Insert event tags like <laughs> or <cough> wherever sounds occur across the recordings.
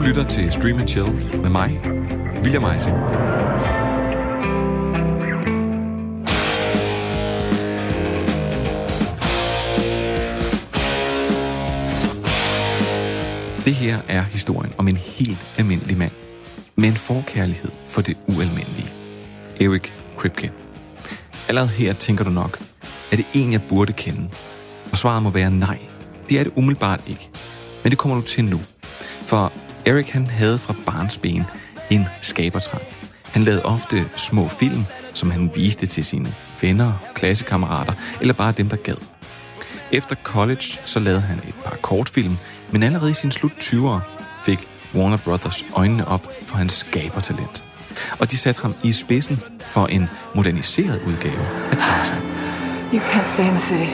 Du lytter til Stream and Chill med mig, William Eising. Det her er historien om en helt almindelig mand med en forkærlighed for det ualmindelige. Eric Kripke. Allerede her tænker du nok, er det en, jeg burde kende? Og svaret må være nej. Det er det umiddelbart ikke. Men det kommer du til nu. For Eric han havde fra barnsben en skabertrang. Han lavede ofte små film, som han viste til sine venner, klassekammerater eller bare dem, der gad. Efter college så lavede han et par kortfilm, men allerede i sin slut 20'ere fik Warner Brothers øjnene op for hans skabertalent. Og de satte ham i spidsen for en moderniseret udgave af Tarzan. You can't stay in the city.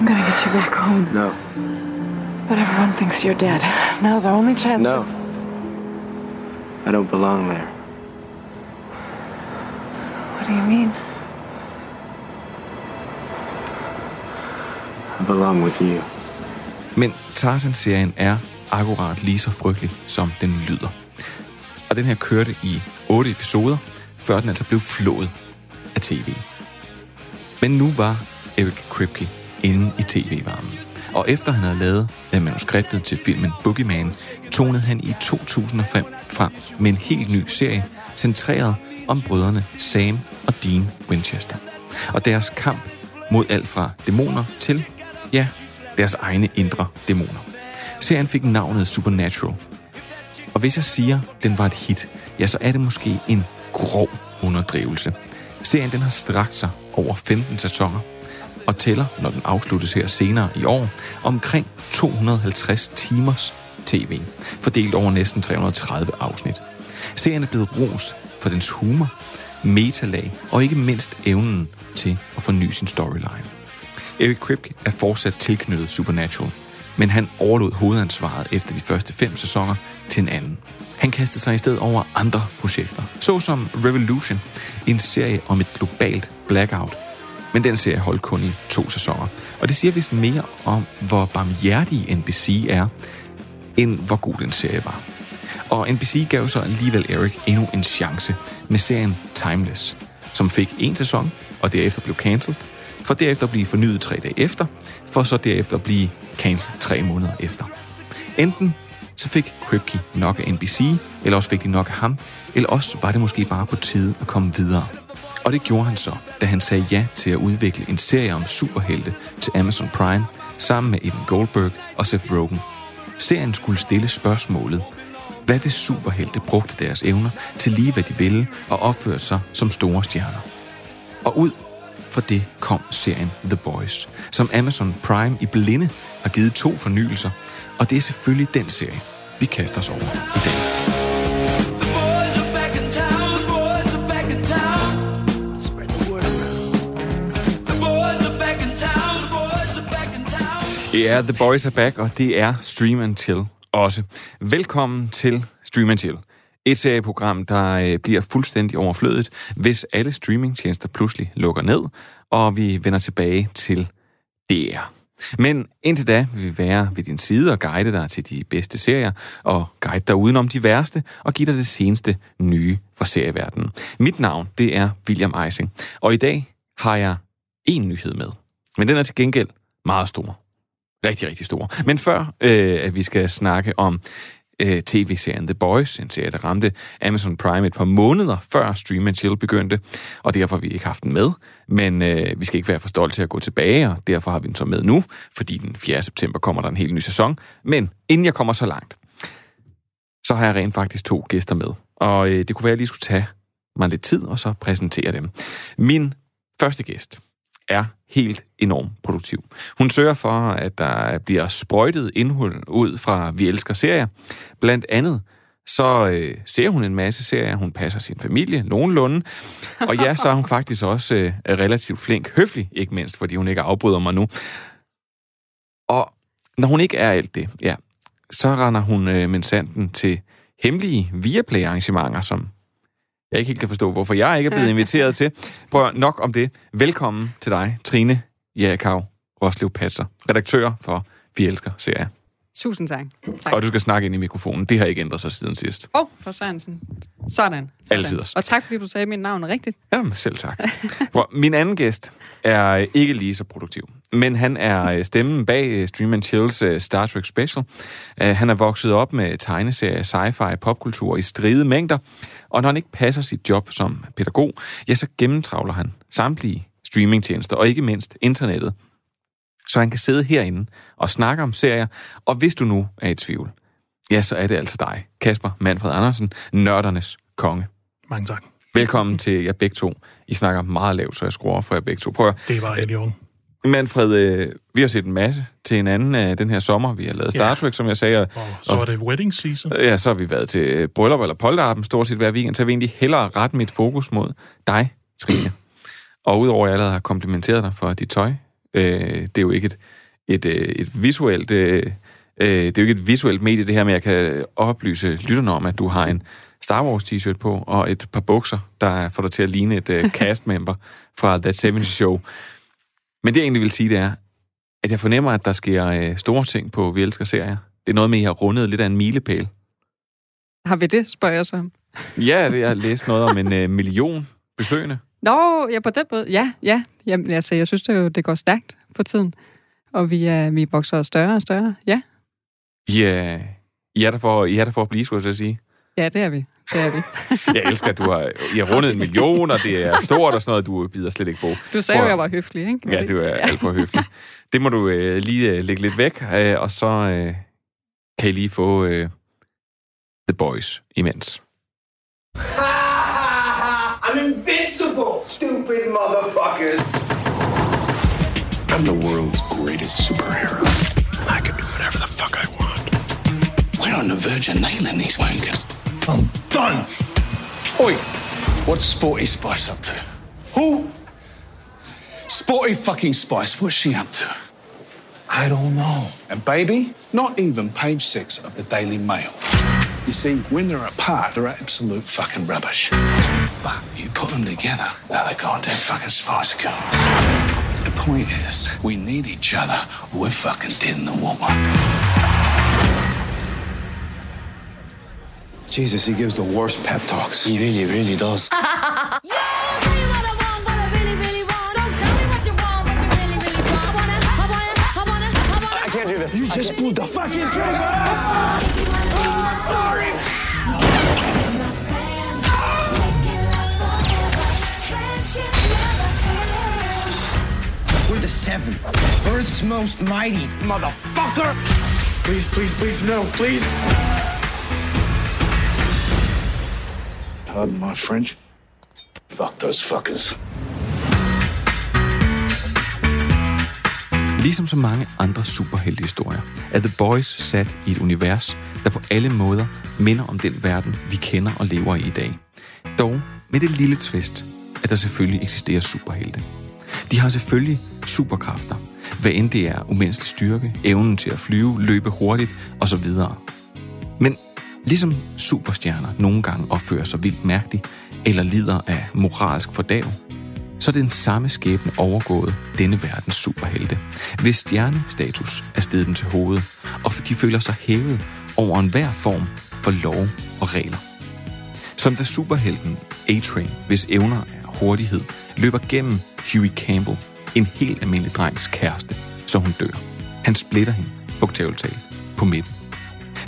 I'm gonna get you back home. No. But everyone thinks you're dead. Now's our only chance No. to... I don't belong there. What do you mean? I belong with you. Men Tarzan-serien er akkurat lige så frygtelig, som den lyder. Og den her kørte i otte episoder, før den altså blev flået af tv. Men nu var Eric Kripke inde i tv-varmen. Og efter han havde lavet øh, manuskriptet til filmen Boogeyman, tonede han i 2005 frem med en helt ny serie, centreret om brødrene Sam og Dean Winchester. Og deres kamp mod alt fra dæmoner til, ja, deres egne indre dæmoner. Serien fik navnet Supernatural. Og hvis jeg siger, den var et hit, ja, så er det måske en grov underdrivelse. Serien den har strakt sig over 15 sæsoner, og tæller, når den afsluttes her senere i år, omkring 250 timers tv, fordelt over næsten 330 afsnit. Serien er blevet ros for dens humor, metalag og ikke mindst evnen til at forny sin storyline. Eric Kripke er fortsat tilknyttet Supernatural, men han overlod hovedansvaret efter de første fem sæsoner til en anden. Han kastede sig i stedet over andre projekter, såsom Revolution, en serie om et globalt blackout. Men den serie holdt kun i to sæsoner, og det siger vist mere om, hvor barmhjertig NBC er, end hvor god den serie var. Og NBC gav så alligevel Eric endnu en chance med serien Timeless, som fik en sæson, og derefter blev cancelled, for derefter at blive fornyet tre dage efter, for så derefter at blive cancelled tre måneder efter. Enten så fik Kripke nok af NBC, eller også fik de nok af ham, eller også var det måske bare på tide at komme videre. Og det gjorde han så, da han sagde ja til at udvikle en serie om superhelte til Amazon Prime, sammen med Evan Goldberg og Seth Rogen. Serien skulle stille spørgsmålet, hvad hvis superhelte brugte deres evner til lige hvad de ville og opførte sig som store stjerner? Og ud fra det kom serien The Boys, som Amazon Prime i blinde har givet to fornyelser, og det er selvfølgelig den serie, vi kaster os over i dag. Town. er The Boys are back, og det er Stream and Chill også. Velkommen til Stream and Chill. Et serieprogram, der øh, bliver fuldstændig overflødet, hvis alle streamingtjenester pludselig lukker ned, og vi vender tilbage til DR. Men indtil da vil vi være ved din side og guide dig til de bedste serier, og guide dig udenom de værste, og give dig det seneste nye fra serieverdenen. Mit navn, det er William Eising, og i dag har jeg en nyhed med. Men den er til gengæld meget stor. Rigtig, rigtig stor. Men før øh, at vi skal snakke om øh, tv-serien The Boys, en serie, der ramte Amazon Prime et par måneder før Stream Chill begyndte, og derfor har vi ikke haft den med. Men øh, vi skal ikke være for stolte til at gå tilbage, og derfor har vi den så med nu, fordi den 4. september kommer der en helt ny sæson. Men inden jeg kommer så langt, så har jeg rent faktisk to gæster med. Og øh, det kunne være, at jeg lige skulle tage mig lidt tid, og så præsentere dem. Min første gæst er helt enormt produktiv. Hun sørger for, at der bliver sprøjtet indhold ud fra Vi Elsker Serier. Blandt andet så øh, ser hun en masse serier, hun passer sin familie nogenlunde, og ja, så er hun faktisk også øh, relativt flink, høflig ikke mindst, fordi hun ikke afbryder mig nu. Og når hun ikke er alt det, ja, så render hun øh, med sanden til hemmelige Viaplay-arrangementer, som jeg ikke helt kan forstå, hvorfor jeg ikke er blevet inviteret til. Prøv nok om det. Velkommen til dig, Trine Jakau Roslev Patser, redaktør for Vi Elsker Serien. Tusind tak. tak. Og du skal snakke ind i mikrofonen. Det har ikke ændret sig siden sidst. Åh, oh, for Sørensen. Sådan. sådan. Altid. Og tak, fordi du sagde mit navn rigtigt. Jamen, selv tak. Hvor min anden gæst er ikke lige så produktiv, men han er øh, stemmen bag øh, Stream and Chills øh, Star Trek Special. Han er vokset op med tegneserier, sci-fi, popkultur i stride mængder, og når han ikke passer sit job som pædagog, ja, så gennemtravler han samtlige streamingtjenester, og ikke mindst internettet, så han kan sidde herinde og snakke om serier, og hvis du nu er i tvivl, ja, så er det altså dig, Kasper Manfred Andersen, nørdernes konge. Mange tak. Velkommen til jer begge to. I snakker meget lavt, så jeg skruer for jer begge to. Prøv at, Det var orden. Manfred, øh, vi har set en masse til hinanden øh, den her sommer. Vi har lavet Star Ja. Trek, som jeg sagde. Og, Og så var det wedding season. ja, så har vi været til øh, bryllup eller polterappen stort set hver weekend. Så jeg vil egentlig hellere rette mit fokus mod dig, Trine. Og udover at jeg allerede har komplimenteret dig for dit tøj, øh, det er jo ikke et, et, øh, et visuelt... Øh, øh, det er jo ikke et visuelt medie, det her, men jeg kan oplyse lytterne om, at du har en Star Wars t-shirt på, og et par bukser, der får dig til at ligne et øh, <laughs> cast-member fra That 70 Show. Men det, jeg egentlig vil sige, det er, at jeg fornemmer, at der sker øh, store ting på Vi Elsker Serier. Det er noget med, at I har rundet lidt af en milepæl. Har vi det, spørger jeg så. Ja, det- jeg har læst noget om en øh, million besøgende. Nå, ja, på den måde. Ja, ja. Jamen, altså, jeg synes, det, jo, det går stærkt for tiden. Og vi, er, vi vokser større og større. Ja, I, er, I, er der for, I er der for at blive, skulle jeg så sige. ja det er vi. Det er vi. <laughs> Jeg elsker, at du har, I har rundet en million, og det er stort og sådan noget, du bider slet ikke på. Du sagde jo, jeg var høflig, ikke? Ja, det er alt for høfligt. <laughs> Det må du øh, lige øh, lægge lidt væk, øh, og så øh, kan I lige få øh, The Boys imens. I'm motherfuckers. I'm the world's greatest superhero. I can do whatever the fuck I want. We're on the verge of nailing these wankers. I'm done. Oi, what's Sporty Spice up to? Who? Sporty fucking Spice, what's she up to? I don't know. And baby, not even page six of the Daily Mail. You see, when they're apart, they're absolute fucking rubbish. But you put them together, they're the goddamn fucking Spice Girls. The point is, we need each other. We're fucking dead in the water. Jesus, he gives the worst pep talks. He really, really does. <laughs> I can't do this. You just pulled the fucking trigger. <laughs> We're the seven. Earth's most mighty motherfucker. Please, please, please, no, please. Pardon my French. Fuck those fuckers. Ligesom så mange andre superheltehistorier, er The Boys sat i et univers, der på alle måder minder om den verden, vi kender og lever i i dag. Dog med det lille twist, at der selvfølgelig eksisterer superhelte. De har selvfølgelig superkræfter, hvad end det er umenneskelig styrke, evnen til at flyve, løbe hurtigt osv. Men ligesom superstjerner nogle gange opfører sig vildt mærkeligt, eller lider af moralsk fordav, så er den samme skæbne overgået denne verdens superhelte, hvis stjernestatus er stedet dem til hovedet, og for de føler sig hævet over enhver form for lov og regler. Som da superhelten A-Train, hvis evner er hurtighed, løber gennem Huey Campbell, en helt almindelig drengs kæreste, så hun dør. Han splitter hende, bogstaveligt talt, på midten.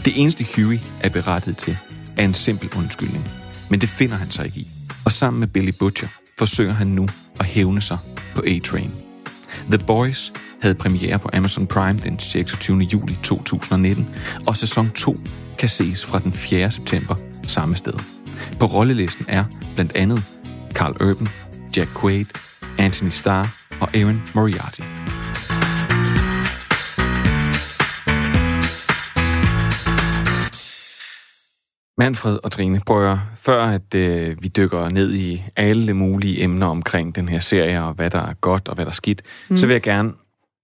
Det eneste Huey er berettiget til, er en simpel undskyldning. Men det finder han sig ikke i. Og sammen med Billy Butcher forsøger han nu at hævne sig på A-Train. The Boys havde premiere på Amazon Prime den 26. juli 2019, og sæson 2 kan ses fra den 4. september samme sted. På rollelisten er blandt andet Carl Urban, Jack Quaid, Anthony Starr og Aaron Moriarty. Manfred og Trine, prøv at høre, før at øh, vi dykker ned i alle mulige emner omkring den her serie, og hvad der er godt og hvad der er skidt, mm. så vil jeg gerne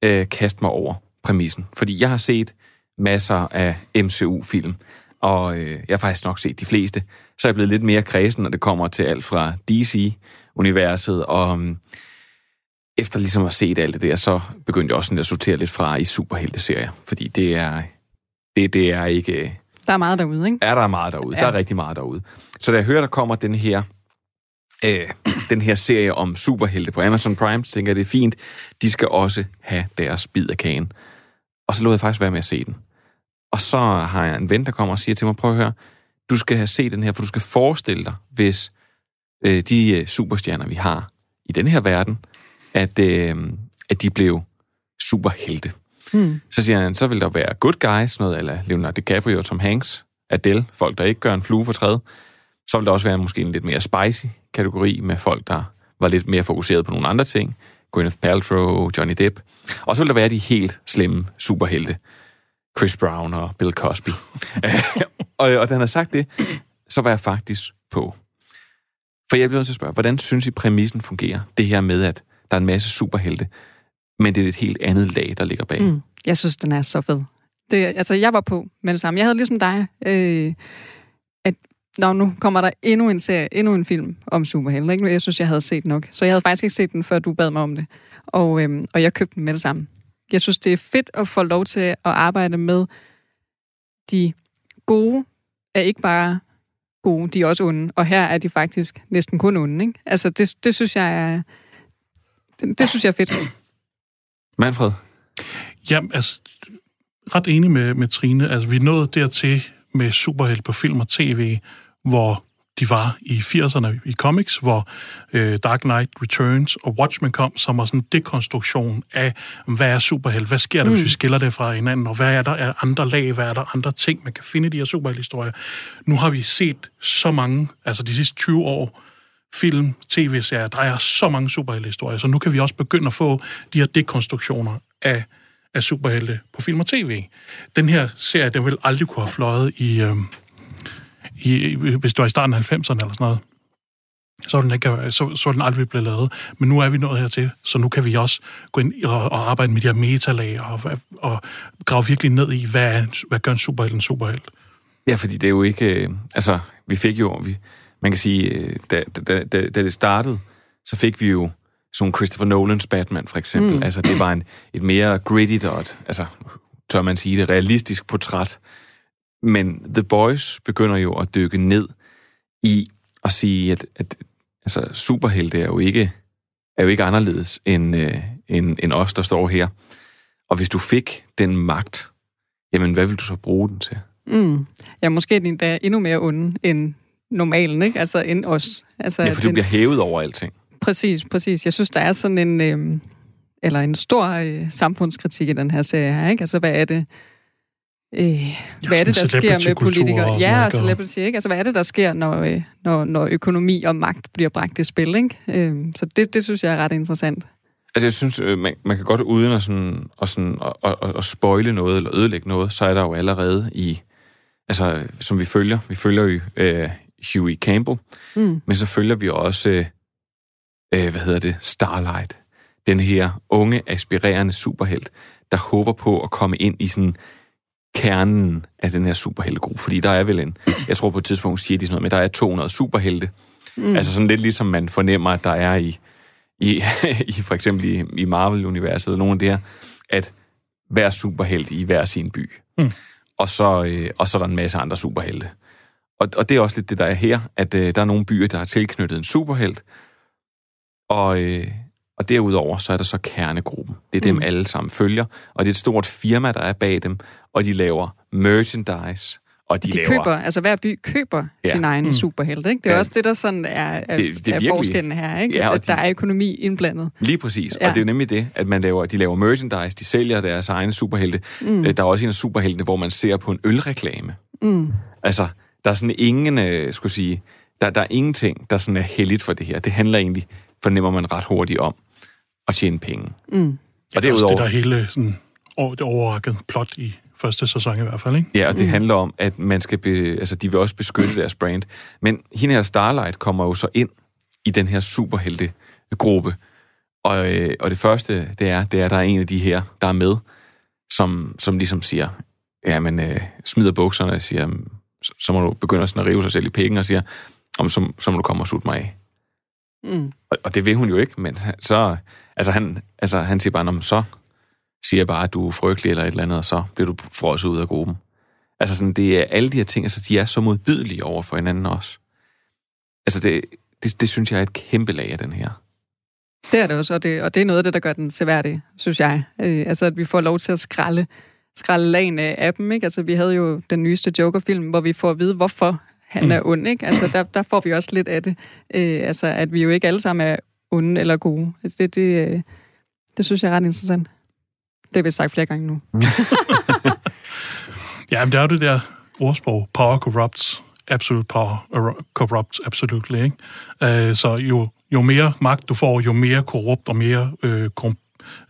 øh, kaste mig over præmissen. Fordi jeg har set masser af MCU-film, og øh, jeg har faktisk nok set de fleste. Så er jeg blevet lidt mere kredsen, når det kommer til alt fra DC-universet, og um, efter ligesom at have set alt det der, så begyndte jeg også sådan at sortere lidt fra i superhelteserier, fordi det er det, det er ikke... Der er meget derude, ikke? Er der meget derude? Ja. Der er rigtig meget derude. Så da jeg hører, der kommer den her, øh, den her serie om superhelte på Amazon Prime, så tænker jeg, det er fint. De skal også have deres bid af kagen. Og så lod jeg faktisk være med at se den. Og så har jeg en ven, der kommer og siger til mig, prøv at høre, du skal have set den her, for du skal forestille dig, hvis øh, de øh, superstjerner, vi har i den her verden, at, øh, at de blev superhelte. Hmm. Så siger han, så vil der være good guys, noget eller Leonardo DiCaprio, Tom Hanks, Adele, folk, der ikke gør en flue for træet. Så vil der også være måske en lidt mere spicy kategori med folk, der var lidt mere fokuseret på nogle andre ting. Gwyneth Paltrow, Johnny Depp. Og så vil der være de helt slemme superhelte. Chris Brown og Bill Cosby. <laughs> og, og da han har sagt det, så var jeg faktisk på. For jeg bliver nødt til at spørge, hvordan synes I præmissen fungerer? Det her med, at der er en masse superhelte, men det er et helt andet lag, der ligger bag. Mm. Jeg synes, den er så fed. Det, altså, jeg var på med det samme. Jeg havde ligesom dig, øh, at Nå, nu kommer der endnu en serie, endnu en film om superhelte. Ikke? Jeg synes, jeg havde set nok. Så jeg havde faktisk ikke set den, før du bad mig om det. Og, øhm, og jeg købte den med det samme. Jeg synes, det er fedt at få lov til at arbejde med de gode, er ikke bare gode, de er også onde. Og her er de faktisk næsten kun onde. Ikke? Altså, det, det synes jeg er... Det, det synes jeg er fedt. Manfred? Ja, altså, ret enig med, med Trine. Altså, vi nået dertil med superhelt på film og tv, hvor de var i 80'erne i comics, hvor øh, Dark Knight Returns og Watchmen kom, som var sådan en dekonstruktion af, hvad er superhelt, hvad sker der, mm. hvis vi skiller det fra hinanden, og hvad er der af andre lag, hvad er der andre ting, man kan finde i de her superhelthistorier. Nu har vi set så mange, altså de sidste 20 år, film, tv-serier, der er så mange superheltehistorier, så nu kan vi også begynde at få de her dekonstruktioner af, af superhelte på film og tv. Den her serie, den vil aldrig kunne have fløjet i, øh, i, hvis det var i starten af 90'erne eller sådan noget. Så er, den ikke, så, så den aldrig blevet lavet. Men nu er vi nået hertil, så nu kan vi også gå ind og, og arbejde med de her metalag og, og grave virkelig ned i, hvad, hvad gør en superhelt en superhelt. Ja, fordi det er jo ikke... Øh, altså, vi fik jo... Vi, man kan sige, øh, da, da, da, da det startede, så fik vi jo sådan Christopher Nolans Batman, for eksempel. Mm. Altså, det var en, et mere gritty og et, altså, tør man sige det, realistisk portræt. Men The Boys begynder jo at dykke ned i at sige, at, at altså, superhelte er jo ikke, er jo ikke anderledes end, øh, end, end os, der står her. Og hvis du fik den magt, jamen, hvad vil du så bruge den til? Mm. Ja, måske den da endnu mere onde end normalen, ikke? Altså end os. Altså, ja, for du den, bliver hævet over alting. Præcis, præcis. Jeg synes, der er sådan en, øh, eller en stor øh, samfundskritik i den her serie her, ikke? Altså, hvad er det, øh, hvad er det, der sker med politikere? og Ja, og celebrity, ikke? Altså, hvad er det, der sker, når, øh, når, når økonomi og magt bliver bragt i spil, ikke? Øh, så det, det synes jeg er ret interessant. Altså, jeg synes, øh, man, man kan godt uden at, sådan, at, sådan, at, at, at, at spoile noget eller ødelægge noget, så er der jo allerede i, altså, som vi følger, vi følger jo øh, Huey Campbell, Mm. men så følger vi også, øh, hvad hedder det, Starlight. Den her unge, aspirerende superhelt, der håber på at komme ind i sådan kernen af den her superheltegruppe. Fordi der er vel en, jeg tror på et tidspunkt siger de sådan noget med, der er 200 superhelte. Mm. Altså sådan lidt ligesom man fornemmer, at der er i, i, <laughs> i for eksempel i, i Marvel-universet, eller nogle af det her, at hver superhelt i hver sin by. Mm. Og, så, øh, og så er der en masse andre superhelte. Og, og det er også lidt det, der er her, at øh, der er nogle byer, der har tilknyttet en superhelt, og, øh, og derudover så er der så kernegruppen. Det er dem Mm. alle sammen følger, og det er et stort firma, der er bag dem, og de laver merchandise, og de, De laver... køber, altså hver by køber Ja. sin egen Mm. superhelt, ikke? Det er Ja. også det, der sådan er, er, Det- det er er forskellen her, ikke? Ja, at der de- er økonomi indblandet. Lige præcis, ja. Og det er nemlig det, at man laver, de laver merchandise, de sælger deres egne superhelte. Mm. Der er også en af superheltene, hvor man ser på en ølreklame. Mm. Altså, der er sådan ingen, øh, skulle sige, der, der er ingenting, der sådan er heldigt for det her. Det handler egentlig, fornemmer man ret hurtigt om, at tjene penge. Mm. Og Det er også det, der er hele sådan, over, det overraskede plot i første sæson i hvert fald, ikke? ja, og det mm. handler om, at man skal be, altså, de vil også beskytte deres brand. Men hende her Starlight kommer jo så ind i den her superhelte-gruppe. Og, øh, og det første, det er, det er, at der er en af de her, der er med, som, som ligesom siger, ja, men øh, smider bukserne og siger, "Jamen, så, må du begynde sådan at rive sig selv i penge og siger, om så, så må du komme og sutte mig af. Mm. Og, og det vil hun jo ikke, men så, altså han, altså han siger bare, "Nå, men så siger bare, at du er frygtelig eller et eller andet, og så bliver du frosset ud af gruppen. Altså sådan, det er alle de her ting, altså de er så modbydelige over for hinanden også. Altså det, det, det synes jeg er et kæmpe lag af den her. Det er det også, og det, og det er noget af det, der gør den seværdig, synes jeg. Øh, altså, at vi får lov til at skralde, skralde lagen af, dem, ikke? Altså, vi havde jo den nyeste Joker-film, hvor vi får at vide, hvorfor han er ond, ikke? Altså, der, der får vi også lidt af det. Øh, altså, at vi jo ikke alle sammen er onde eller gode. Altså, det, det, øh, det synes jeg er ret interessant. Det har vi sagt flere gange nu. <laughs> Ja, men det er jo det der ordsprog, power corrupts, absolute power corrupts absolutely, ikke? Øh, så jo, jo mere magt du får, jo mere korrupt og mere øh, korrupt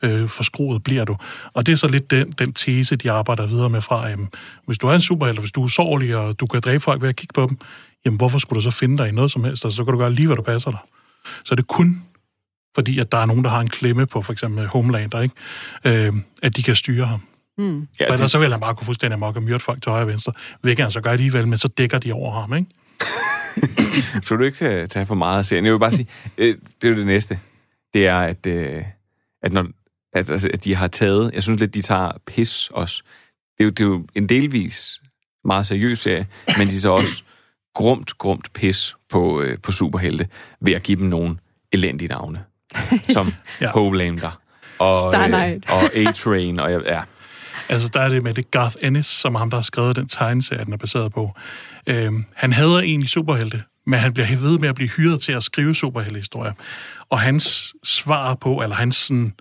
øh, forskruet bliver du. Og det er så lidt den, den tese, de arbejder videre med fra, jamen, hvis du er en superhelt, hvis du er usårlig, og du kan dræbe folk ved at kigge på dem, jamen hvorfor skulle du så finde dig i noget som helst? Altså, så kan du gøre lige, hvad du passer dig. Så det er kun fordi, at der er nogen, der har en klemme på for eksempel Homelander, ikke? Øh, at de kan styre ham. Mm. Ja, Ja, ellers det, så vil han bare kunne fuldstændig amok og myrde folk til højre og venstre. Hvilket han så gør alligevel, men så dækker de over ham, ikke? <laughs> så du ikke tage, tage for meget af serien. Jeg vil bare sige, øh, det er jo det næste. Det er, at, øh, at, når, at, altså, at de har taget... Jeg synes lidt, de tager pis også. Det er jo, det er jo en delvis meget seriøs serie, men de så også grumt, grumt pis på, øh, på superhelte ved at give dem nogle elendige navne. Som <laughs> Ja. Homelander og, Star Knight. og A-Train. Og, ja, Altså, der er det med det Garth Ennis, som er ham, der har skrevet den tegneserie, den er baseret på. Øhm, han hader egentlig superhelte, men han bliver ved med at blive hyret til at skrive superheltehistorier. Og hans svar på, eller hans sådan,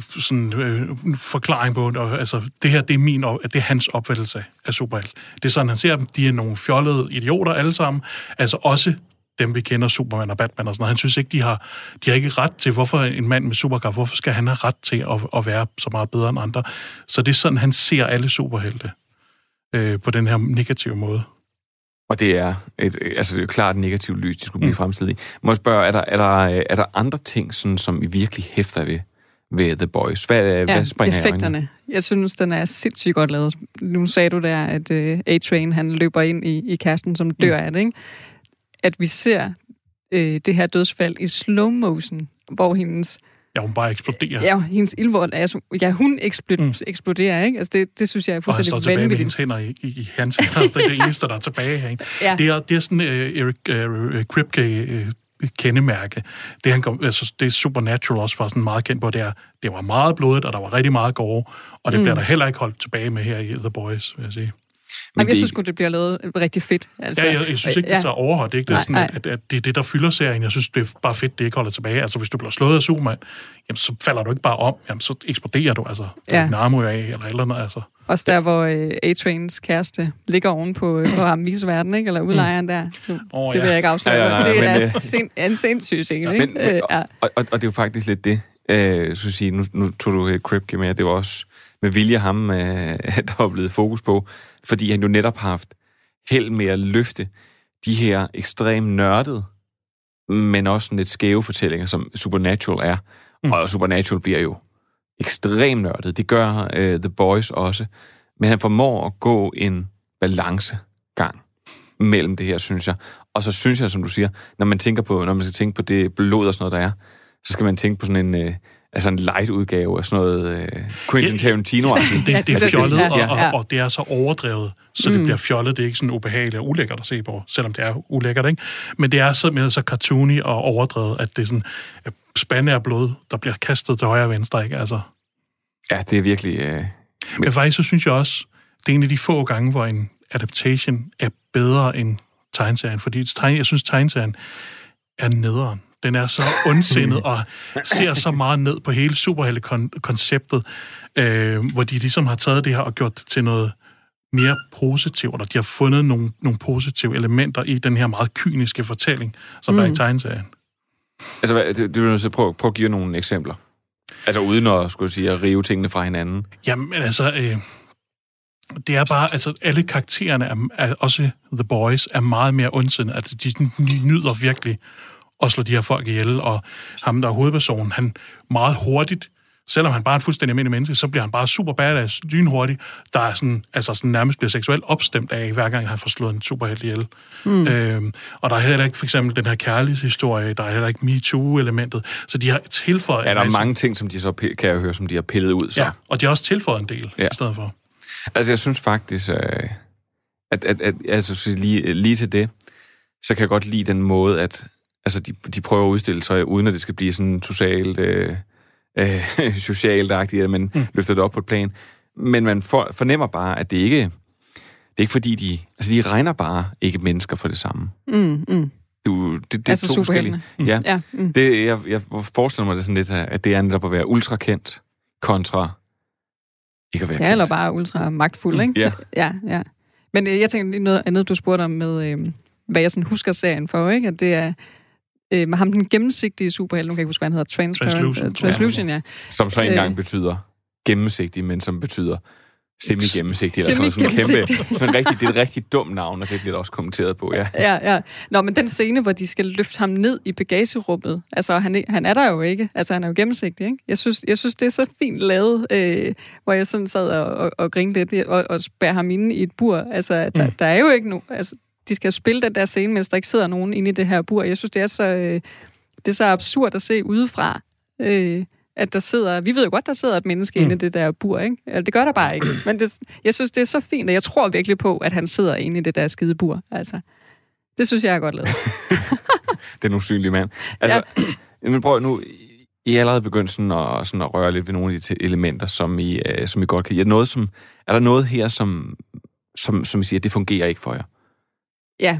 sådan, øh, forklaring på, og, altså, det her, det er, min, op- det er hans opfattelse af superhelt. Det er sådan, han ser dem, de er nogle fjollede idioter alle sammen, altså også dem, vi kender, Superman og Batman og sådan noget. Han synes ikke, de har, de har ikke ret til, hvorfor en mand med superkraft, hvorfor skal han have ret til at, at være så meget bedre end andre? Så det er sådan, han ser alle superhelte øh, på den her negative måde. Og det er, et, altså det er jo klart et negativt lys, de skulle blive mm. fremstillet i. Må jeg spørge, er der, er der, er der andre ting, sådan, som I virkelig hæfter ved, ved The Boys? Hvad, ja, hvad springer effekterne. Jeg synes, den er sindssygt godt lavet. Nu sagde du der, at uh, A-Train han løber ind i, i kasten, som dør mm. af det, ikke? At vi ser uh, det her dødsfald i slow motion, hvor hendes, Ja, hun bare eksploderer. ja, hendes ildvold er, så- ja, hun eksploderer, Mm. eksploderer ikke? Altså, det, det synes jeg er og han står fuldstændig tilbage med hendes vanvittigt. hænder i, i, i hans hænder. Det er det eneste, der er tilbage her. Ikke? Ja. Det, er, det er sådan uh, Eric uh, Kripke uh, kendemærke. Det, han kom, altså, det er Supernatural også var sådan meget kendt på, det er, det var meget blodigt, og der var rigtig meget gore, og det mm. bliver der heller ikke holdt tilbage med her i The Boys, vil jeg sige. Men Jamen, jeg synes sgu, det bliver lavet rigtig fedt. Altså, Ja, jeg, jeg synes ikke, det tager overhånd. Det er ikke det, Nej, sådan, nej. at, at det er det, der fylder serien. Jeg synes, det er bare fedt, det ikke holder tilbage. Altså, hvis du bliver slået af Superman, jamen, så falder du ikke bare om. Jamen, så eksploderer du, altså. Du Ja. ja. arme af, eller eller andet, altså. Også der, hvor øh, A-Trains kæreste ligger oven på, øh, på ham viseverden, ikke? Eller udlejeren der. Nu, Åh, det vil ja. jeg ikke afsløre. Ja, Ja, ja, ja, ja, det men, er øh, sind, en sindssyg scene, ikke? Men, men, Øh, ja. og, og, og det er jo faktisk lidt det. Øh, så sige, nu, nu tog du øh, Kripke med, det var også med vilje ham, øh, <laughs> der var blevet fokus på, fordi han jo netop har haft held med at løfte de her ekstremt nørdede, men også lidt skæve fortællinger, som Supernatural er. Mm. Og Supernatural bliver jo ekstremt nørdet. Det gør øh, The Boys også. Men han formår at gå en balancegang mellem det her, synes jeg. Og så synes jeg, som du siger, når man tænker på, når man skal tænke på det blod og sådan noget, der er, så skal man tænke på sådan en, øh, altså en light udgave af sådan noget øh, Quentin Det- Tarantino. altså. Det, det, det er fjollet, og, og, og det er så overdrevet, så det bliver fjollet. Det er ikke sådan ubehageligt og ulækkert at se på, selvom det er ulækkert, ikke? Men det er simpelthen så cartoony og overdrevet, at det er sådan spande af blod, der bliver kastet til højre og venstre, ikke? Altså, Ja, det er virkelig... Øh, Men faktisk så synes jeg også, det er en af de få gange, hvor en adaptation er bedre end tegneserien, fordi jeg synes, tegneserien er nederen. Den er så <laughs> ondsindet og ser så meget ned på hele superhelte-konceptet, øh, hvor de ligesom har taget det her og gjort det til noget mere positivt, og de har fundet nogle, nogle positive elementer i den her meget kyniske fortælling, som mm. der er i tegneserien. altså, hvad- det, det vil jeg prøve, prøve at give nogle eksempler. Altså uden at, skulle sige, at rive tingene fra hinanden. Jamen, altså, øh, det er bare, altså, alle karaktererne, er, er, også The Boys, er meget mere ondsindede. Altså, de nyder virkelig at slå de her folk ihjel, og ham, der er hovedpersonen, han meget hurtigt, selvom han bare er en fuldstændig almindelig menneske, så bliver han bare super badass, lynhurtigt, der er sådan, altså sådan nærmest bliver seksuelt opstemt af, hver gang han får slået en superhelt ihjel. Mm. Øhm, og der er heller ikke for eksempel den her kærlighedshistorie, der er heller ikke MeToo-elementet, så de har tilføjet... Ja, der er masse- mange ting, som de så, kan jeg høre, som de har pillet ud. Så. Ja, og de har også tilføjet en del Ja. i stedet for. Altså, jeg synes faktisk, øh, at, at, at altså, så lige, lige til det, så kan jeg godt lide den måde, at altså, de, de prøver at udstille sig, uden at det skal blive sådan totalt øh, <laughs> øh, socialt agtigt, at man mm. løfter det op på et plan. Men man for, fornemmer bare, at det ikke det er ikke fordi, de... Altså, de regner bare ikke mennesker for det samme. Mm, mm. Du, det, det Altså er to forskellige. superheltene. Ja. Ja, mm. Det, jeg, jeg forestiller mig det sådan lidt, at det er netop at være ultrakendt kontra ikke at være Ja, eller kendt. bare ultra magtfuld, ikke? Ja. Ja, ja. Men øh, jeg tænker lige noget andet, du spurgte om med, øh, hvad jeg sådan husker serien for, ikke? At det er øh, med ham den gennemsigtige superhelt, nu kan jeg ikke huske, hvad han hedder, Transparent, Translucent. øh, Translucent, ja. Som så engang Øh. betyder gennemsigtig, men som betyder semi-gennemsigtig. Eller sådan, sådan en kæmpe, sådan rigtig, det er et rigtig dumt navn, og det bliver der også kommenteret på, ja. Ja, ja. Nå, men den scene, hvor de skal løfte ham ned i bagagerummet, altså han, han er der jo ikke, altså han er jo gennemsigtig, ikke? Jeg synes, jeg synes det er så fint lavet, øh, hvor jeg sådan sad og, og, og grinede lidt og, og spærre ham inde i et bur. Altså, der, mm. der er jo ikke nogen, altså, de skal spille den der scene, mens der ikke sidder nogen inde i det her bur. Jeg synes, det er så, øh, det er så absurd at se udefra, øh, at der sidder, vi ved jo godt, der sidder et menneske mm. inde i det der bur, ikke? Altså, det gør der bare ikke. Men det, jeg synes, det er så fint, og jeg tror virkelig på, at han sidder inde i det der skide bur. Altså, det synes jeg er godt lavet. <laughs> Den usynlige mand. Altså, ja. men prøv nu, I er allerede begyndt sådan at, sådan at røre lidt ved nogle af de te- elementer, som I, øh, som I godt kan lide. Er, der noget, som, er der noget her, som, som, som I siger, det fungerer ikke for jer? Ja,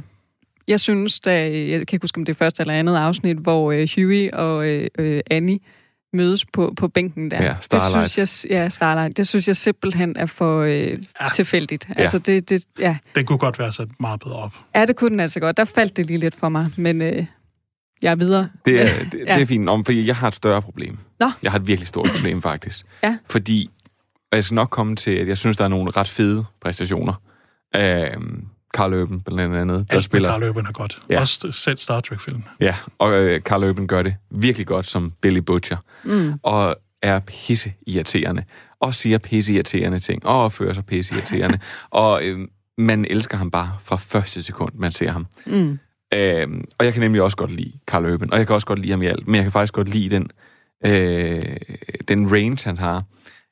jeg synes, da, jeg kan ikke huske, om det er første eller andet afsnit, hvor øh, Huey og øh, øh, Annie mødes på, på bænken der. Ja, Starlight. Det synes jeg, ja, Starlight. Det synes jeg simpelthen er for øh, ja. tilfældigt. Ja. Altså, det, det, ja. Den kunne godt være sat meget bedre op. ja, det kunne den altså godt. Der faldt det lige lidt for mig, men øh, jeg er videre. Det er, <laughs> det, Ja. det er fint, om, fordi jeg har et større problem. Nå. Jeg har et virkelig stort problem, faktisk. <laughs> Ja. Fordi, og jeg skal nok komme til, at jeg synes, der er nogle ret fede præstationer. Øhm, Carl Urban, blandt andet, der Alt spiller... Carl Urban er godt. Ja. Ja. Også selv Star Trek-filmen. Ja, og øh, Carl Urban gør det virkelig godt som Billy Butcher. Mm. Og er pisse irriterende. Og siger pisse irriterende ting. Og opfører sig pisse irriterende. <laughs> og øh, man elsker ham bare fra første sekund, man ser ham. Mm. Øh, og jeg kan nemlig også godt lide Carl Urban. Og jeg kan også godt lide ham i alt. Men jeg kan faktisk godt lide den, øh, den range, han har.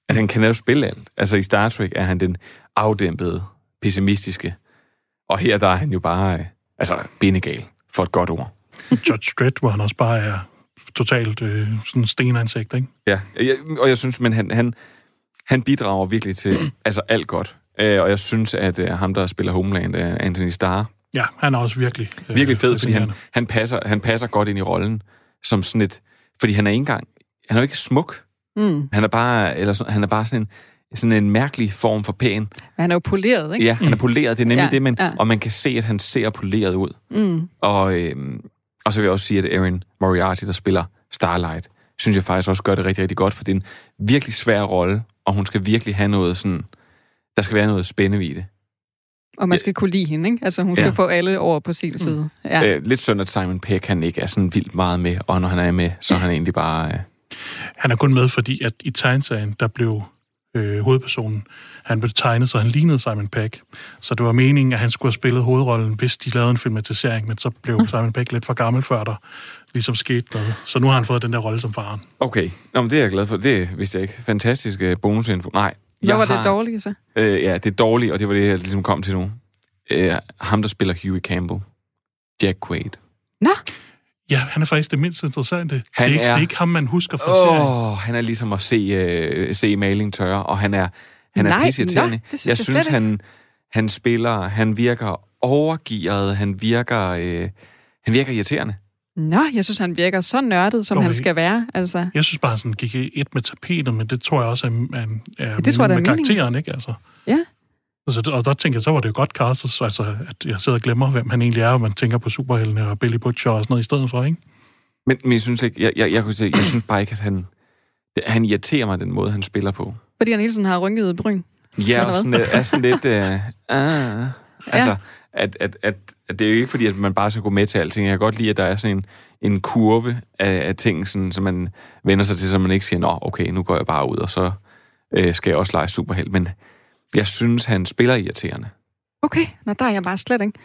At han kan netop spille alt. Altså i Star Trek er han den afdæmpede, pessimistiske. Og her der er han jo bare, øh, altså, benegal for et godt ord. Judge Dredd, hvor han også bare er totalt øh, sådan stenansigt, ikke? Ja, jeg, og jeg synes, men han, han, han bidrager virkelig til altså alt godt. Øh, og jeg synes, at øh, ham, der spiller Homeland, øh, Anthony Starr, Ja, han er også virkelig... Øh, virkelig fed, fordi han, han, passer, han passer godt ind i rollen som sådan et... Fordi han er ikke engang... Han er jo ikke smuk. Mm. Han er bare, eller sådan, han er bare sådan en, sådan en mærkelig form for pæn. Men han er jo poleret, ikke? Ja, han er poleret. Det er nemlig Ja, det, men, ja. og man kan se, at han ser poleret ud. Mm. Og, øhm, og så vil jeg også sige, at Erin Moriarty, der spiller Starlight, synes jeg faktisk også gør det rigtig, rigtig godt, for det er en virkelig svær rolle, og hun skal virkelig have noget sådan... Der skal være noget spændende i det. Og man skal kunne lide hende, ikke? Altså, hun skal Ja. få alle over på sin side. Ja. Ja. Øh, lidt synd, at Simon Pegg, han ikke er sådan vildt meget med, og når han er med, så er han egentlig bare... Øh, Han er kun med, fordi at i tegneserien, der blev øh, hovedpersonen, han blev tegnet, så han lignede Simon Pegg. Så det var meningen, at han skulle have spillet hovedrollen, hvis de lavede en filmatisering, men så blev Simon Pegg lidt for gammel før der ligesom skete noget. Så nu har han fået den der rolle som faren. okay, Nå, men det er jeg glad for. Det vidste jeg ikke. Fantastisk øh, bonusinfo. Nej, Hvad jeg var har, det dårlige så? Øh, ja, det er dårligt, og det var det, jeg ligesom kom til nu. Øh, ham, der spiller Huey Campbell. Jack Quaid. Nå, Ja, han er faktisk det mindst interessante. det, Han er ikke, er- det er ikke ham, man husker fra serien. Åh, oh, han er ligesom at se, øh, se maling tørre, og han er, han er Nej, pisseirriterende. nå, det synes jeg jeg synes, slet han, han spiller, han virker overgearet, han virker, øh, han virker irriterende. Nå, jeg synes, han virker så nørdet, som Dog han skal være. Altså, Jeg synes bare, han sådan gik et med tapetet, men det tror jeg også er, er, er det tror jeg, er med meningen. karakteren, ikke? Altså. ja. Altså, og der tænker jeg, så var det jo godt castet, altså, at jeg sidder og glemmer, hvem han egentlig er, og man tænker på superheltene og Billy Butcher og sådan noget i stedet for, ikke? Men, men jeg synes ikke, jeg, jeg, jeg, kunne sige, jeg synes bare ikke, at han, han irriterer mig den måde, han spiller på. Fordi han hele tiden har rynket bryn. Ja, og sådan, er sådan lidt... Øh, ah, <laughs> altså, at, at, at, at det er jo ikke fordi, at man bare skal gå med til alting. Jeg kan godt lide, at der er sådan en, en kurve af, af ting, sådan, så man vender sig til, så man ikke siger, nå, okay, nu går jeg bare ud, og så øh, skal jeg også lege superheld. Men jeg synes, han spiller irriterende. Okay, nå, der er jeg bare slet ikke.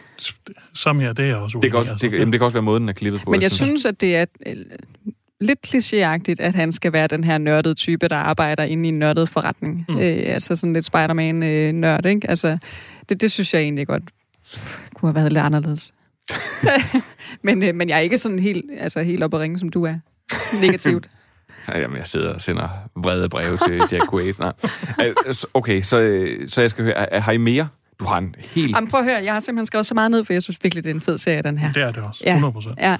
Som her, det er jeg også Det kan uenig også, altså, det, jamen, det kan også være måden, den er klippet på. Men jeg synes, at det er... øh, lidt klichéagtigt, at han skal være den her nørdede type, der arbejder inde i en nørdet forretning. Mm. Øh, altså sådan lidt Spider-Man-nørd, ikke? Altså, det, det synes jeg egentlig godt kunne have været lidt anderledes. <laughs> <laughs> men, øh, men jeg er ikke sådan helt, altså, helt oppe at ringe, som du er. Negativt. Ja, <laughs> Jamen, jeg sidder og sender vrede breve til <laughs> Jack Quaid. Nej. Okay, så, øh, så jeg skal høre, har I mere? Du har en helt... Jamen, prøv at høre, jeg har simpelthen skrevet så meget ned, for jeg synes virkelig, det er en fed serie, den her. Det er det også. Ja. 100%. Ja.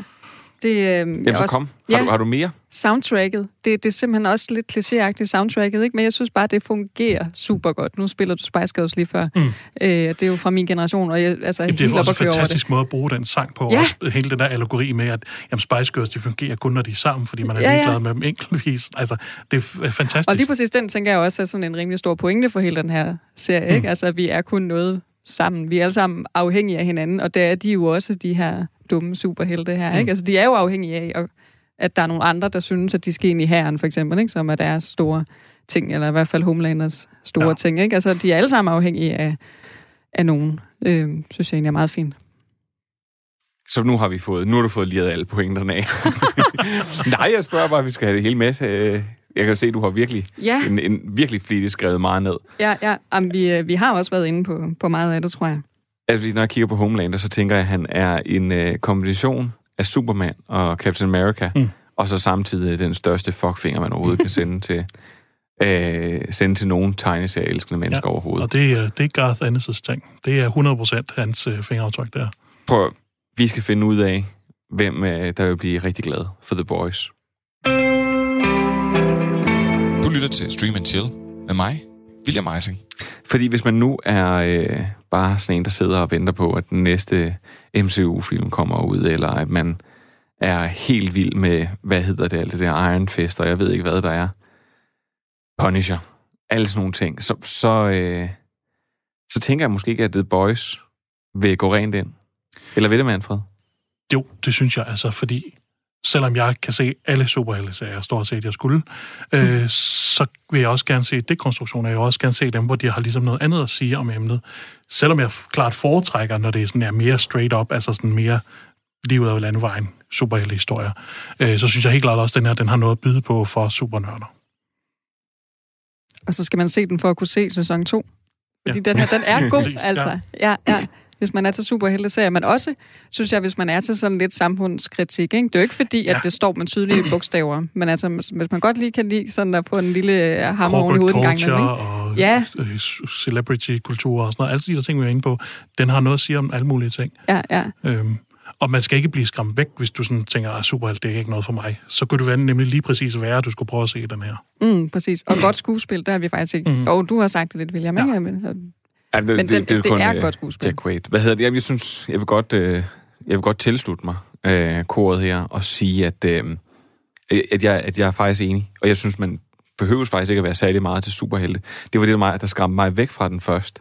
Det, øh, Jamen, så kom. Har, ja, du, har du mere? soundtracket, det, det er simpelthen også lidt klichéagtigt soundtracket, ikke? men jeg synes bare, det fungerer super godt. Nu spiller du Spice Girls lige før. Mm. Øh, det er jo fra min generation, og jeg altså, Jamen, det er også en fantastisk måde at bruge den sang på. Ja. Også hele den der allegori med, at jamen, Spice Girls, de fungerer kun, når de er sammen, fordi man er Ja, ja, ja. ligeglad med dem enkeltvis. Altså, det er fantastisk. Og lige præcis den, tænker jeg også, er sådan en rimelig stor pointe for hele den her serie. Mm. Ikke? Altså, vi er kun noget sammen. Vi er alle sammen afhængige af hinanden, og det er de jo også, de her dumme superhelte her. Mm. Ikke? Altså, de er jo afhængige af, og- at der er nogle andre, der synes, at de skal ind i hæren, for eksempel, ikke? som er deres store ting, eller i hvert fald Homelanders store ja. Ting. Ikke? Altså, de er alle sammen afhængige af, af nogen. Øh, synes jeg egentlig er meget fint. Så nu har vi fået, nu har du fået liret alle pointerne af. <laughs> Nej, jeg spørger bare, om vi skal have det hele med. Øh, Jeg kan jo se, at du har virkelig, Ja. en, en virkelig flittigt skrevet meget ned. Ja, ja. Jamen, vi, øh, vi har også været inde på, på meget af det, tror jeg. Altså, når jeg kigger på Homelander, så tænker jeg, at han er en øh, kombination af Superman og Captain America, mm. og så samtidig den største fuckfinger, man overhovedet kan sende til, <laughs> øh, sende til nogen tegneserieelskende mennesker ja. overhovedet. Og det, er- det er Garth Ennis' ting. Det er 100% hans øh, fingeraftryk der. Prøv, vi skal finde ud af, hvem øh, der vil blive rigtig glad for The Boys. Du lytter til Stream and Chill med mig, William Eising. Fordi hvis man nu er øh, bare sådan en, der sidder og venter på, at den næste MCU-film kommer ud, eller at man er helt vild med, hvad hedder det, alt det der Iron Fist, og jeg ved ikke, hvad der er. Punisher. Alle sådan nogle ting. Så, så, øh, så tænker jeg måske ikke, at The Boys vil gå rent ind. Eller vil det, Manfred? Jo, det synes jeg altså, fordi selvom jeg kan se alle superhelte-serier, stort set jeg skulle, øh, så vil jeg også gerne se dekonstruktioner. Jeg vil også gerne se dem, hvor de har ligesom noget andet at sige om emnet. Selvom jeg klart foretrækker, når det er sådan er mere straight up, altså sådan mere livet af landvejen, superhelte-historier, øh, så synes jeg helt klart også, at den her den har noget at byde på for supernørder. Og så skal man se den for at kunne se sæson 2. Fordi Ja. den her, den er god, <laughs> altså. Ja, ja. Hvis man er til superhelte men også, synes jeg, hvis man er til sådan lidt samfundskritik. Ikke? Det er jo ikke fordi, at Ja. det står med tydelige <clears throat> bogstaver, men altså, hvis man godt lige kan lide sådan at få en lille øh, hammer oven i hovedet en gang og Ja. øh, celebrity-kultur og sådan noget. Alle de der ting, vi er inde på, den har noget at sige om alle mulige ting. Ja, ja. Øhm, og man skal ikke blive skræmt væk, hvis du sådan tænker, at superhelt, det er ikke noget for mig. Så kunne det være nemlig lige præcis være, at du skulle prøve at se den her. Mm, præcis. Og godt skuespil, der har vi faktisk ikke. Mm. Og du har sagt det lidt, William, Ja. ikke? Men, Ja, det, Men den- det er godt skuespil. Jack Quaid. Hvad hedder det? Jamen, jeg synes, jeg vil godt, øh, jeg vil godt tilslutte mig øh, koret her og sige, at, øh, at, jeg, at jeg er faktisk enig. Og jeg synes, man behøves faktisk ikke at være særlig meget til superhelte. Det var det, der, mig, der skræmte mig væk fra den først.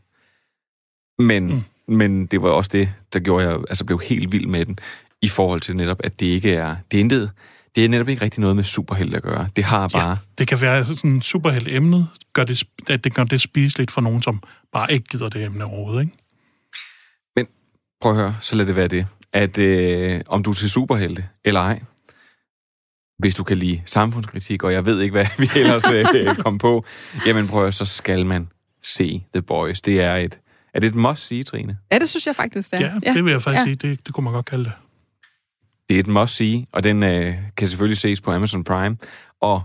Men, mm. men det var også det, der gjorde, at jeg altså, blev helt vild med den, i forhold til netop, at det ikke er... Det er, intet, det er netop ikke rigtig noget med superhelte at gøre. Det har bare... Ja, det kan være sådan superhelt emnet, gør det, at det gør det spiseligt for nogen, som bare ikke gider det emne overhovedet. Ikke? Men prøv at høre, så lad det være det. At øh, om du er til superhelte eller ej, hvis du kan lide samfundskritik, og jeg ved ikke, hvad <laughs> vi ellers øh, kom på, jamen prøv at høre, så skal man se The Boys. Det er et, er det et must sige, Trine? ja, det synes jeg faktisk, det er. Ja, det vil jeg faktisk ja. sige, det, det kunne man godt kalde det. Det er et must sige, og den øh, kan selvfølgelig ses på Amazon Prime. Og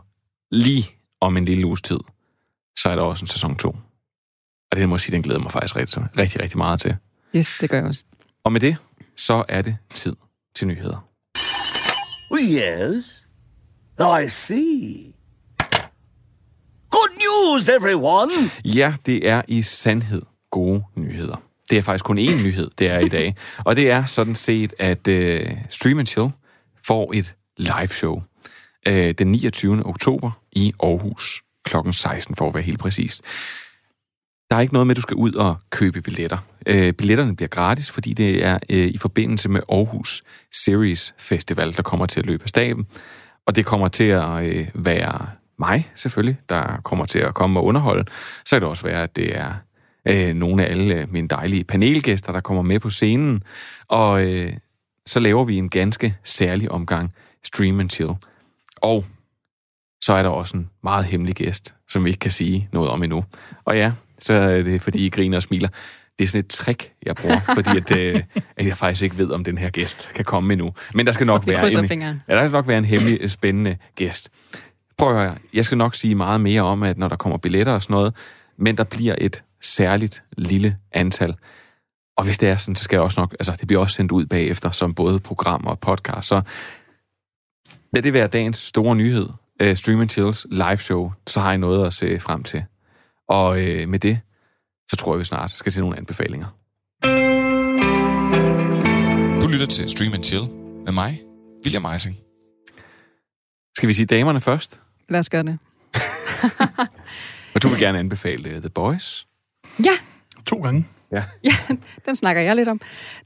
lige om en lille uges tid, så er der også en sæson 2. Og det må jeg sige, den glæder mig faktisk rigtig, rigtig, rigtig meget til. Yes, det gør jeg også. Og med det, så er det tid til nyheder. Yes. I see. Good news, everyone! Ja, det er i sandhed gode nyheder. Det er faktisk kun én nyhed, det er i dag. Og det er sådan set, at øh, Stream Chill får et live show øh, den 29. oktober i Aarhus kl. 16, for at være helt præcist. Der er ikke noget med, at du skal ud og købe billetter. Øh, billetterne bliver gratis, fordi det er øh, i forbindelse med Aarhus Series Festival, der kommer til at løbe af staben. Og det kommer til at øh, være mig, selvfølgelig, der kommer til at komme og underholde. Så kan det også være, at det er øh, nogle af alle øh, mine dejlige panelgæster, der kommer med på scenen. Og øh, så laver vi en ganske særlig omgang Stream and Chill. Og så er der også en meget hemmelig gæst, som vi ikke kan sige noget om endnu. Og ja, så er det, fordi I griner og smiler. Det er sådan et trick, jeg bruger, <laughs> fordi at, øh, at jeg faktisk ikke ved, om den her gæst kan komme endnu. Men der skal nok, være en, fingeren. ja, der skal nok være en hemmelig, øh, spændende gæst. Prøv at høre, jeg skal nok sige meget mere om, at når der kommer billetter og sådan noget, men der bliver et særligt lille antal. Og hvis det er sådan, så skal det også nok, altså det bliver også sendt ud bagefter, som både program og podcast. Så lad det være dagens store nyhed. Uh, Stream and Chills live show, så har I noget at se frem til. Og uh, med det, så tror jeg, vi snart skal til nogle anbefalinger. Du lytter til Stream and Chill med mig, William Eising. Skal vi sige damerne først? Lad os gøre det. <laughs> Og du vil gerne anbefale The Boys? Ja, To gange. Ja. den snakker jeg lidt om.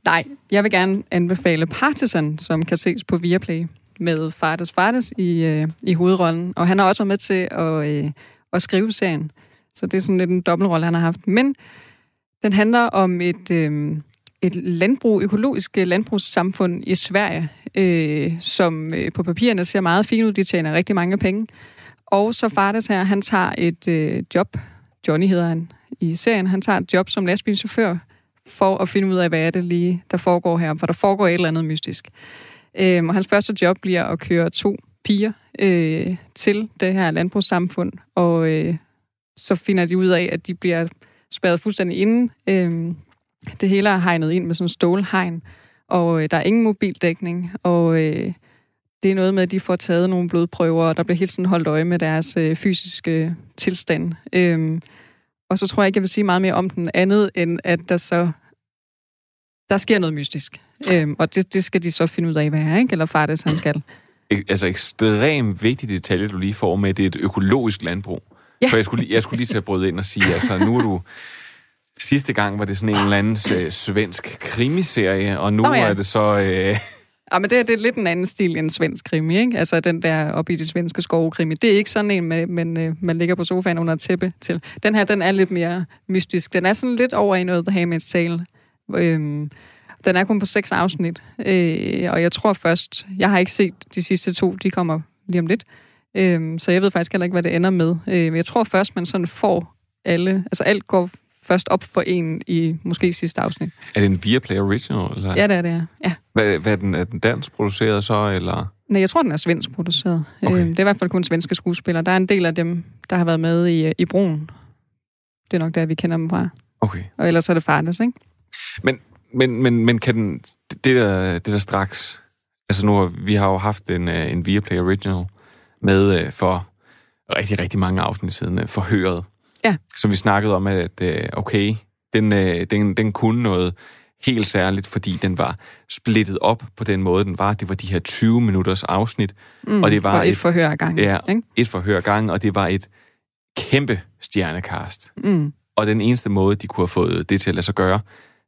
Nej, jeg vil gerne anbefale Partisan, som kan ses på Viaplay med Fartes Fartes i, øh, i hovedrollen. Og han har også været med til at, øh, at skrive serien. Så det er sådan lidt en dobbeltrolle, han har haft. Men den handler om et, øh, et landbrug, økologisk landbrugssamfund i Sverige, øh, som øh, på papirerne ser meget fint ud. De tjener rigtig mange penge. Og så Fartes her, han tager et øh, job, Johnny hedder han i serien, han tager et job som lastbilchauffør for at finde ud af, hvad er det lige, der foregår her, for der foregår et eller andet mystisk. Øhm, og hans første job bliver at køre to piger øh, til det her landbrugssamfund, og øh, så finder de ud af, at de bliver spærret fuldstændig inde. Øh, det hele er hegnet ind med sådan en stålhegn, og øh, der er ingen mobildækning, og øh, det er noget med, at de får taget nogle blodprøver, og der bliver helt sådan holdt øje med deres øh, fysiske tilstand. Øh, og så tror jeg ikke, jeg vil sige meget mere om den andet, end at der så der sker noget mystisk. Øhm, og det, det skal de så finde ud af, hvad er, ikke? Eller far det, han skal. Altså ekstremt vigtig detalje, du lige får med, det er et økologisk landbrug. Ja. For jeg skulle, jeg skulle lige til at bryde ind og sige, altså nu er du... Sidste gang var det sådan en eller anden øh, svensk krimiserie, og nu Nå ja. er det så... Øh, Ja, men det, det er lidt en anden stil end svensk krimi, ikke? Altså den der op i de svenske skovekrimi. Det er ikke sådan en, med, men øh, man ligger på sofaen under et tæppe til. Den her, den er lidt mere mystisk. Den er sådan lidt over i noget The Handmaid's Tale. Øhm, den er kun på seks afsnit, øh, og jeg tror først... Jeg har ikke set de sidste to, de kommer lige om lidt. Øh, så jeg ved faktisk heller ikke, hvad det ender med. Øh, men jeg tror først, man sådan får alle... Altså alt går først op for en i måske sidste afsnit. er det en Viaplay Original? Eller? Ja, det er det, ja. ja. Hvad, hvad er, den, er den dansk produceret så, eller... Nej, jeg tror, den er svensk produceret. Okay. Okay. Øh, det er i hvert fald kun svenske skuespillere. Der er en del af dem, der har været med i, i Broen. Det er nok der, vi kender dem fra. Okay. Og ellers er det Farnes, ikke? Men, men, men, men kan den... Det der, det der straks... Altså nu, vi har jo haft en, øh, en Viaplay Original med øh, for rigtig, rigtig mange afsnit siden, øh, forhøret. Ja. Som vi snakkede om, at øh, okay, den, øh, den, den kunne noget helt særligt, fordi den var splittet op på den måde, den var. Det var de her 20 minutters afsnit, Mm, og det var og et forhør ad gangen, Ja, ikke? et forhør ad gangen, og det var et kæmpe stjernekast. Mm. Og den eneste måde, de kunne have fået det til at lade sig gøre,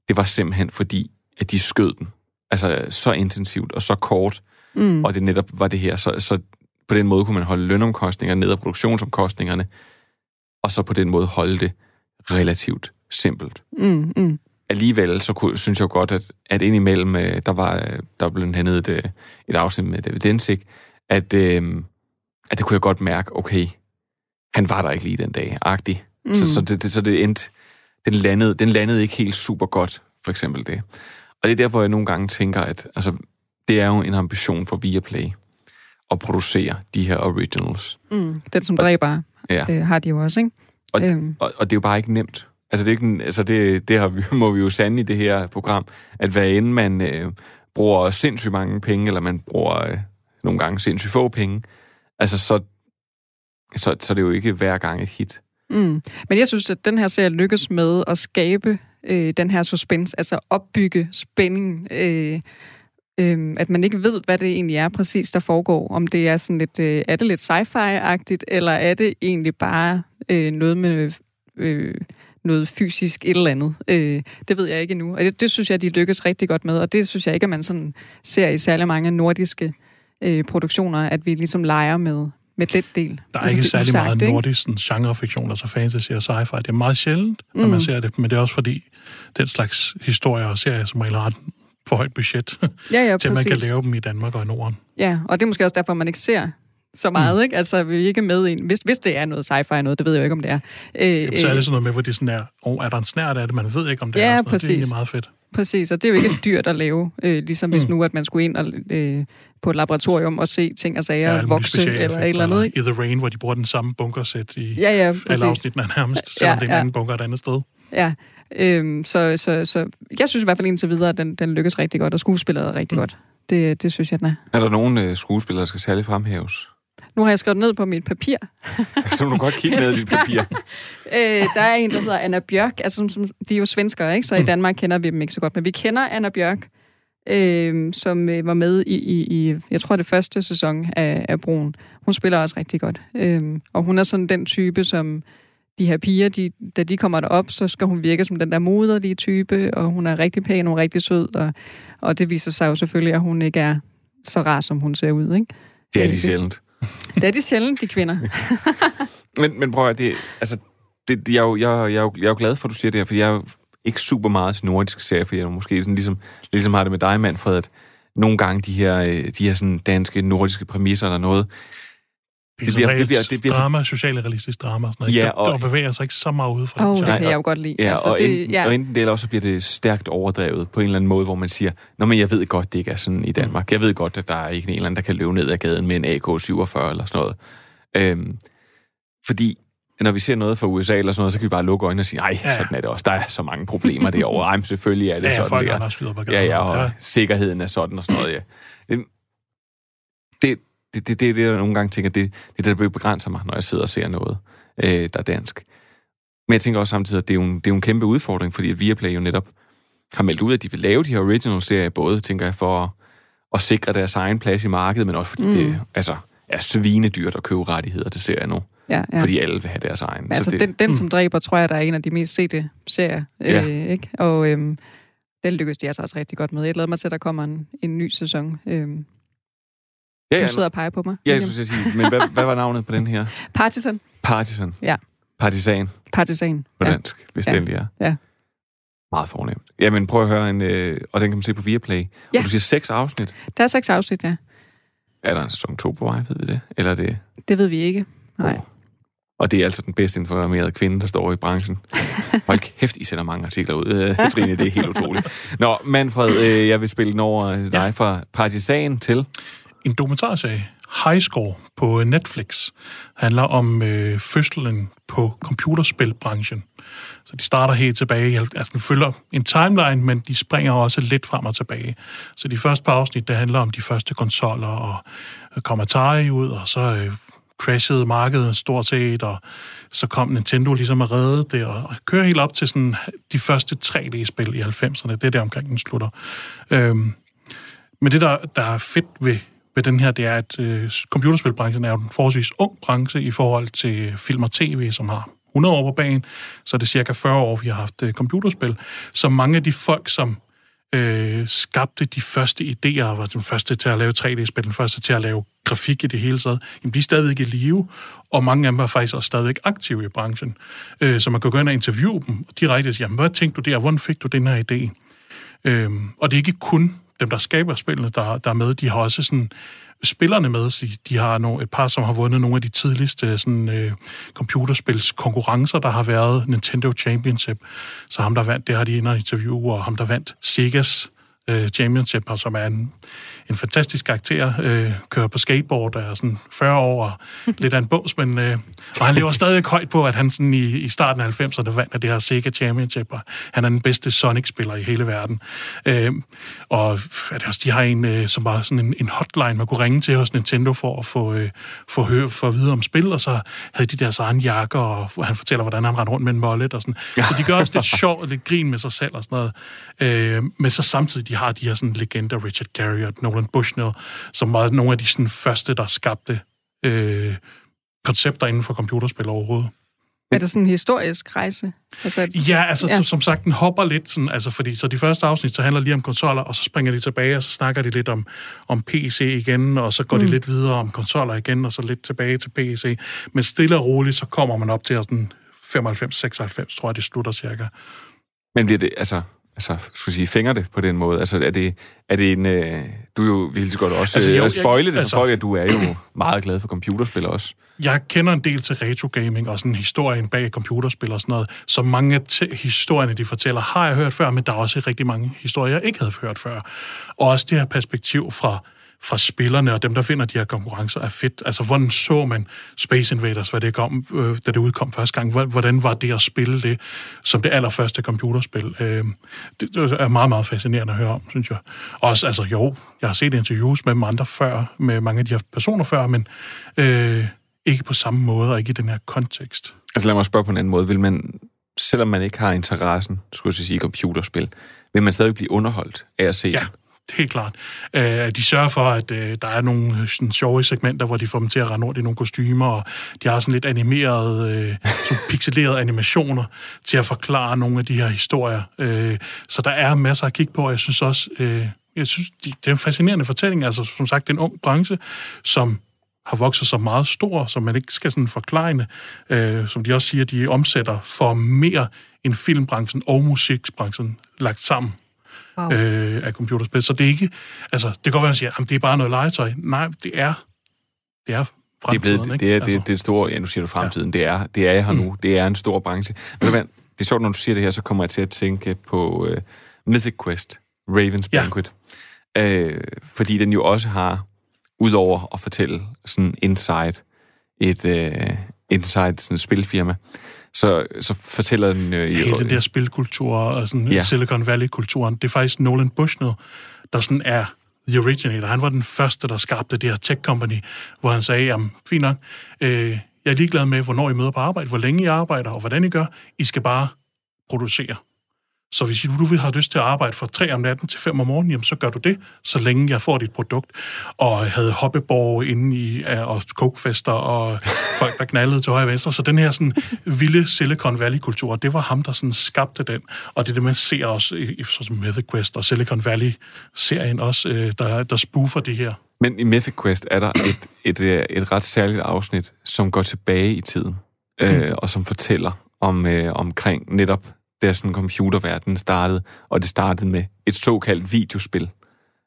det var simpelthen fordi, at de skød den. Altså så intensivt og så kort, Mm. og det netop var det her. Så, så på den måde kunne man holde lønomkostninger ned og produktionsomkostningerne, og så på den måde holde det relativt simpelt. Mm, mm. Alligevel så kunne, synes jeg jo godt, at, at indimellem, øh, der var øh, der var blandt andet et, øh, et afsnit med David Densik, at, øh, at det kunne jeg godt mærke, okay, han var der ikke lige den dag, agtig. Mm. Så, så, det, det, så det endte, den landede, den landede ikke helt super godt, for eksempel det. Og det er derfor, jeg nogle gange tænker, at altså, det er jo en ambition for Viaplay at producere de her originals. Mm. Den, som dræber, Ja. øh, har de jo også, ikke? Og, Øhm. og, og det er jo bare ikke nemt. Altså, det, er ikke, altså det, det har vi, <laughs> må vi jo sande i det her program, at hvad end man øh, bruger sindssygt mange penge, eller man bruger øh, nogle gange sindssygt få penge, altså så, så, så er det jo ikke hver gang et hit. Mm. Men jeg synes, at den her serie lykkes med at skabe øh, den her suspense, altså opbygge spændingen, øh, øh, at man ikke ved, hvad det egentlig er præcis, der foregår. Om det er sådan lidt, øh, er det lidt sci-fi-agtigt, eller er det egentlig bare øh, noget med øh, noget fysisk et eller andet. Øh, det ved jeg ikke endnu. Og det, det synes jeg, de lykkes rigtig godt med, og det synes jeg ikke, at man sådan ser i særlig mange nordiske øh, produktioner, at vi ligesom leger med, med den del. Der er Altså, ikke det særlig usagt, meget ikke? nordisk genrefiktion, altså fantasy og sci-fi. Det er meget sjældent, når Mm. man ser det, men det er også fordi, den slags historier og serier som regel har for højt budget, <laughs> Ja, ja, til at man kan præcis. lave dem i Danmark og i Norden. Ja, og det er måske også derfor, man ikke ser så meget, mm. ikke? Altså, vi er ikke med i en... Hvis, hvis det er noget sci-fi noget, det ved jeg jo ikke, om det er. Øh, Jamen, så er det sådan noget med, hvor det sådan er, oh, er der en snært af det, man ved ikke, om det Ja, er. sådan noget. Det er præcis. meget fedt. Præcis, og det er jo ikke <clears throat> dyrt at lave, øh, ligesom hvis Mm. nu, at man skulle ind og, øh, på et laboratorium og se ting og sager alle ja, vokse eller et eller andet, ikke? I The Rain, hvor de bruger den samme bunkersæt i Ja, ja, alle præcis. afsnittene nærmest, selvom Ja, det er en ja. anden bunker et andet sted. Ja, øhm, så, så, så jeg synes i hvert fald indtil videre, at den, den lykkes rigtig godt, og skuespillet er rigtig mm. godt. Det, det synes jeg, den er. Er der nogen øh, skuespillere, der skal særligt fremhæves? Nu har jeg skrevet ned på mit papir. <laughs> Så må du godt kigge ned i dit papir. <laughs> Øh, der er en, der hedder Anna Bjørk. Altså, som, som, de er jo svenskere, ikke? Så Mm. i Danmark kender vi dem ikke så godt. Men vi kender Anna Bjørk, øh, som øh, var med i, i, i, jeg tror, det første sæson af, af Broen. Hun spiller også rigtig godt. Øh, og hun er sådan den type, som de her piger, de, da de kommer derop, så skal hun virke som den der moderlige type, og hun er rigtig pæn og rigtig sød, og, og det viser sig jo selvfølgelig, at hun ikke er så rar, som hun ser ud, ikke? Det er de sjældent. Det er de sjældent, de kvinder. <laughs> Men, men prøv at det, altså, det, jeg, er jo, jeg, jeg, er jo, jeg er jo glad for, at du siger det her, for jeg er jo ikke super meget til nordiske serier, for jeg er måske sådan ligesom, ligesom har det med dig, Manfred, at nogle gange de her, øh, de her sådan danske, nordiske præmisser eller noget, Det, bliver, det bliver- det bliver- drama, socialrealistisk drama sådan noget. Ja, og- der, der bevæger sig ikke så meget ud fra Åh, det. det Nej, kan jeg jo godt lide. Ja, altså, og, det, enten, ja. og enten det, eller også så bliver det stærkt overdrevet på en eller anden måde, hvor man siger, Nå, men jeg ved godt, det ikke er sådan i Danmark. Jeg ved godt, at der er ikke en eller anden, der kan løbe ned ad gaden med en AK-47 eller sådan noget. Øhm, fordi når vi ser noget fra USA eller sådan noget, så kan vi bare lukke øjnene og sige, nej, Ja, sådan er det også. Der er så mange problemer derovre. Ej, men selvfølgelig er det Ja, sådan folk der. Ja, ja, og. Ja. sikkerheden er sådan og sådan noget, ja. Øhm, Det, det, det, det er det, jeg nogle gange tænker, det, det er det, der begrænser mig, når jeg sidder og ser noget, øh, der er dansk. Men jeg tænker også samtidig, at det er jo en, det er jo en kæmpe udfordring, fordi at Viaplay jo netop har meldt ud, at de vil lave de her original-serier, både, tænker jeg, for at, at sikre deres egen plads i markedet, men også fordi mm. det altså, er svinedyrt at købe rettigheder til serier nu, ja, ja. fordi alle vil have deres egen. Men altså, det, den, den, som dræber, tror jeg, der er en af de mest sete serier. Ja. Øh, ikke? Og øhm, den lykkedes de altså også rigtig godt med. Jeg glæder mig til, at der kommer en, en ny sæson. Øhm, ja, du ja, sidder og peger på mig. ja, jeg synes, jeg siger, men hvad, <laughs> hvad var navnet på den her? Partisan. Partisan. Ja. Partisan Partisan. på Ja. dansk, hvis Ja. det endelig er. Ja. Meget fornemt. Jamen, prøv at høre en... Øh, og den kan man se på Viaplay. Ja. Og du siger seks afsnit. Der er seks afsnit, ja. Er der en sæson 2 på vej, ved vi det? Eller er det... Det ved vi ikke. Nej. Åh. Og det er altså den bedst informerede kvinde, der står i branchen. <laughs> Hold kæft, I sender mange artikler ud, øh, Trine. Det er helt utroligt. Nå, Manfred, øh, jeg vil spille den over dig Ja. fra Partisan til... En dokumentarserie, High Score på øh, Netflix, handler om øh, fødslen på computerspilbranchen. Så de starter helt tilbage, altså den følger en timeline, men de springer også lidt frem og tilbage. Så de første par afsnit, det handler om de første konsoller, og øh, kom Atari ud, og så øh, crashede markedet stort set, og så kom Nintendo ligesom at redde det, og, og kører helt op til sådan de første 3D-spil i 90'erne. Det er der omkring, den slutter. Øhm, men det, der, der er fedt ved, ved den her, det er, at øh, computerspilbranchen er jo en forholdsvis ung branche i forhold til film og tv, som har 100 år på banen, så er det cirka 40 år, vi har haft øh, computerspil. Så mange af de folk, som øh, skabte de første idéer, var den første til at lave 3D-spil, den første til at lave grafik i det hele taget, jamen, de er stadigvæk i live, og mange af dem er faktisk også stadigvæk aktive i branchen. Øh, så man kan gå ind og interviewe dem direkte og sige, jamen, hvad tænkte du der? Hvordan fik du den her idé? Øh, og det er ikke kun dem, der skaber spillene, der, der er med. De har også sådan spillerne med. Så de har nogle, et par, som har vundet nogle af de tidligste øh, sådan, øh, computerspils konkurrencer, der har været Nintendo Championship. Så ham, der vandt, det har de inde og interview, og ham, der vandt Segas øh, Championship, og som er en, en fantastisk karakter, øh, kører på skateboard, er sådan 40 år og lidt af en bås, men øh, og han lever stadig højt på, at han sådan i, i starten af 90'erne vandt af det her Sega Championship, og han er den bedste Sonic-spiller i hele verden. Øh, og er det også, de har en, øh, som var sådan en, en hotline, man kunne ringe til hos Nintendo for at få, øh, få, høre, for at vide om spil, og så havde de deres egen jakker, og han fortæller, hvordan han rendte rundt med en mollet og sådan. Så de gør også lidt <laughs> sjov og lidt grin med sig selv og sådan noget. Øh, men så samtidig, de har de her sådan legender, Richard Gary og Nolan Bushnell, som var nogle af de sådan, første, der skabte øh, koncepter inden for computerspil overhovedet. Er det sådan en historisk rejse? Altså, at- Ja, altså ja. Som, som sagt, den hopper lidt, sådan, altså fordi så de første afsnit, så handler lige om konsoller, og så springer de tilbage, og så snakker de lidt om, om PC igen, og så går mm. de lidt videre om konsoller igen, og så lidt tilbage til PC. Men stille og roligt, så kommer man op til sådan 95-96, tror jeg, det slutter cirka. Men bliver det, altså, altså, skulle sige, fingre det på den måde? Altså, er det, er det en... Øh, du er jo vildt godt også Altså, jo, jo, jeg- spoile det for altså- folk, at du er jo meget glad for computerspil også. Jeg kender en del til retro-gaming og sådan historien bag computerspil og sådan noget. Så mange af historierne, de fortæller, har jeg hørt før, men der er også rigtig mange historier, jeg ikke havde hørt før. Og også det her perspektiv fra, fra spillerne og dem, der vinder de her konkurrencer, er fedt. Altså, hvordan så man Space Invaders, hvad det kom, øh, da det udkom første gang? Hvor- Hvordan var det at spille det som det allerførste computerspil? Øh, det, det er meget, meget fascinerende at høre om, synes jeg. Også, altså jo, jeg har set interviews med dem andre før, med mange af de her personer før, men øh, ikke på samme måde og ikke i den her kontekst. Altså lad mig spørge på en anden måde. Vil man, selvom man ikke har interessen, skulle jeg sige, i computerspil, vil man stadig blive underholdt af at se Ja, den? Helt klart. Øh, de sørger for, at øh, der er nogle øh, sådan, sjove segmenter, hvor de får dem til at rende rundt i nogle kostymer, og de har sådan lidt animerede, øh, sådan <laughs> pixelerede animationer til at forklare nogle af de her historier. Øh, så der er masser at kigge på, og jeg synes også, øh, jeg synes, de, det er en fascinerende fortælling. Altså, som sagt, det er en ung branche, som har vokset så meget stor, som man ikke skal sådan forklare, øh, som de også siger, de omsætter for mere end filmbranchen og musikbranchen lagt sammen Wow. øh, af computerspil. Så det er ikke, altså, det kan godt være, at man siger, at det er bare noget legetøj. Nej, det er, det er Det er, fremtiden, blevet, ikke? det, er, det, altså, er, det er store, ja, nu siger du fremtiden, ja. det, er, det er her nu, det er en stor branche. Hvad, det er sjovt, når du siger det her, så kommer jeg til at tænke på uh, Mythic Quest, Raven's Ja. Banquet. Øh, fordi den jo også har, udover at fortælle sådan inside et, uh, inside sådan et spilfirma, så, så fortæller den... Øh, hele den der spilkultur og sådan Ja. ja. Silicon Valley-kulturen. Det er faktisk Nolan Bushnell, der sådan er the originator. Han var den første, der skabte det her tech company, hvor han sagde, jamen, fint nok, øh, jeg er ligeglad med, hvornår I møder på arbejde, hvor længe I arbejder, og hvordan I gør. I skal bare producere. Så hvis du vil have lyst til at arbejde fra 3 om natten til 5 om morgenen, jamen, så gør du det, så længe jeg får dit produkt. Og havde hoppeborg inde i, og kokefester, og folk, der knaldede til højre og venstre. Så den her sådan, vilde Silicon Valley-kultur, det var ham, der sådan skabte den. Og det er det, man ser også i, i som Mythic Quest og Silicon Valley-serien også, øh, der, der spoofer det her. Men i Mythic Quest er der et, et, øh, et ret særligt afsnit, som går tilbage i tiden, øh, og som fortæller om øh, omkring netop, da sådan computerverdenen startede, og det startede med et såkaldt videospil,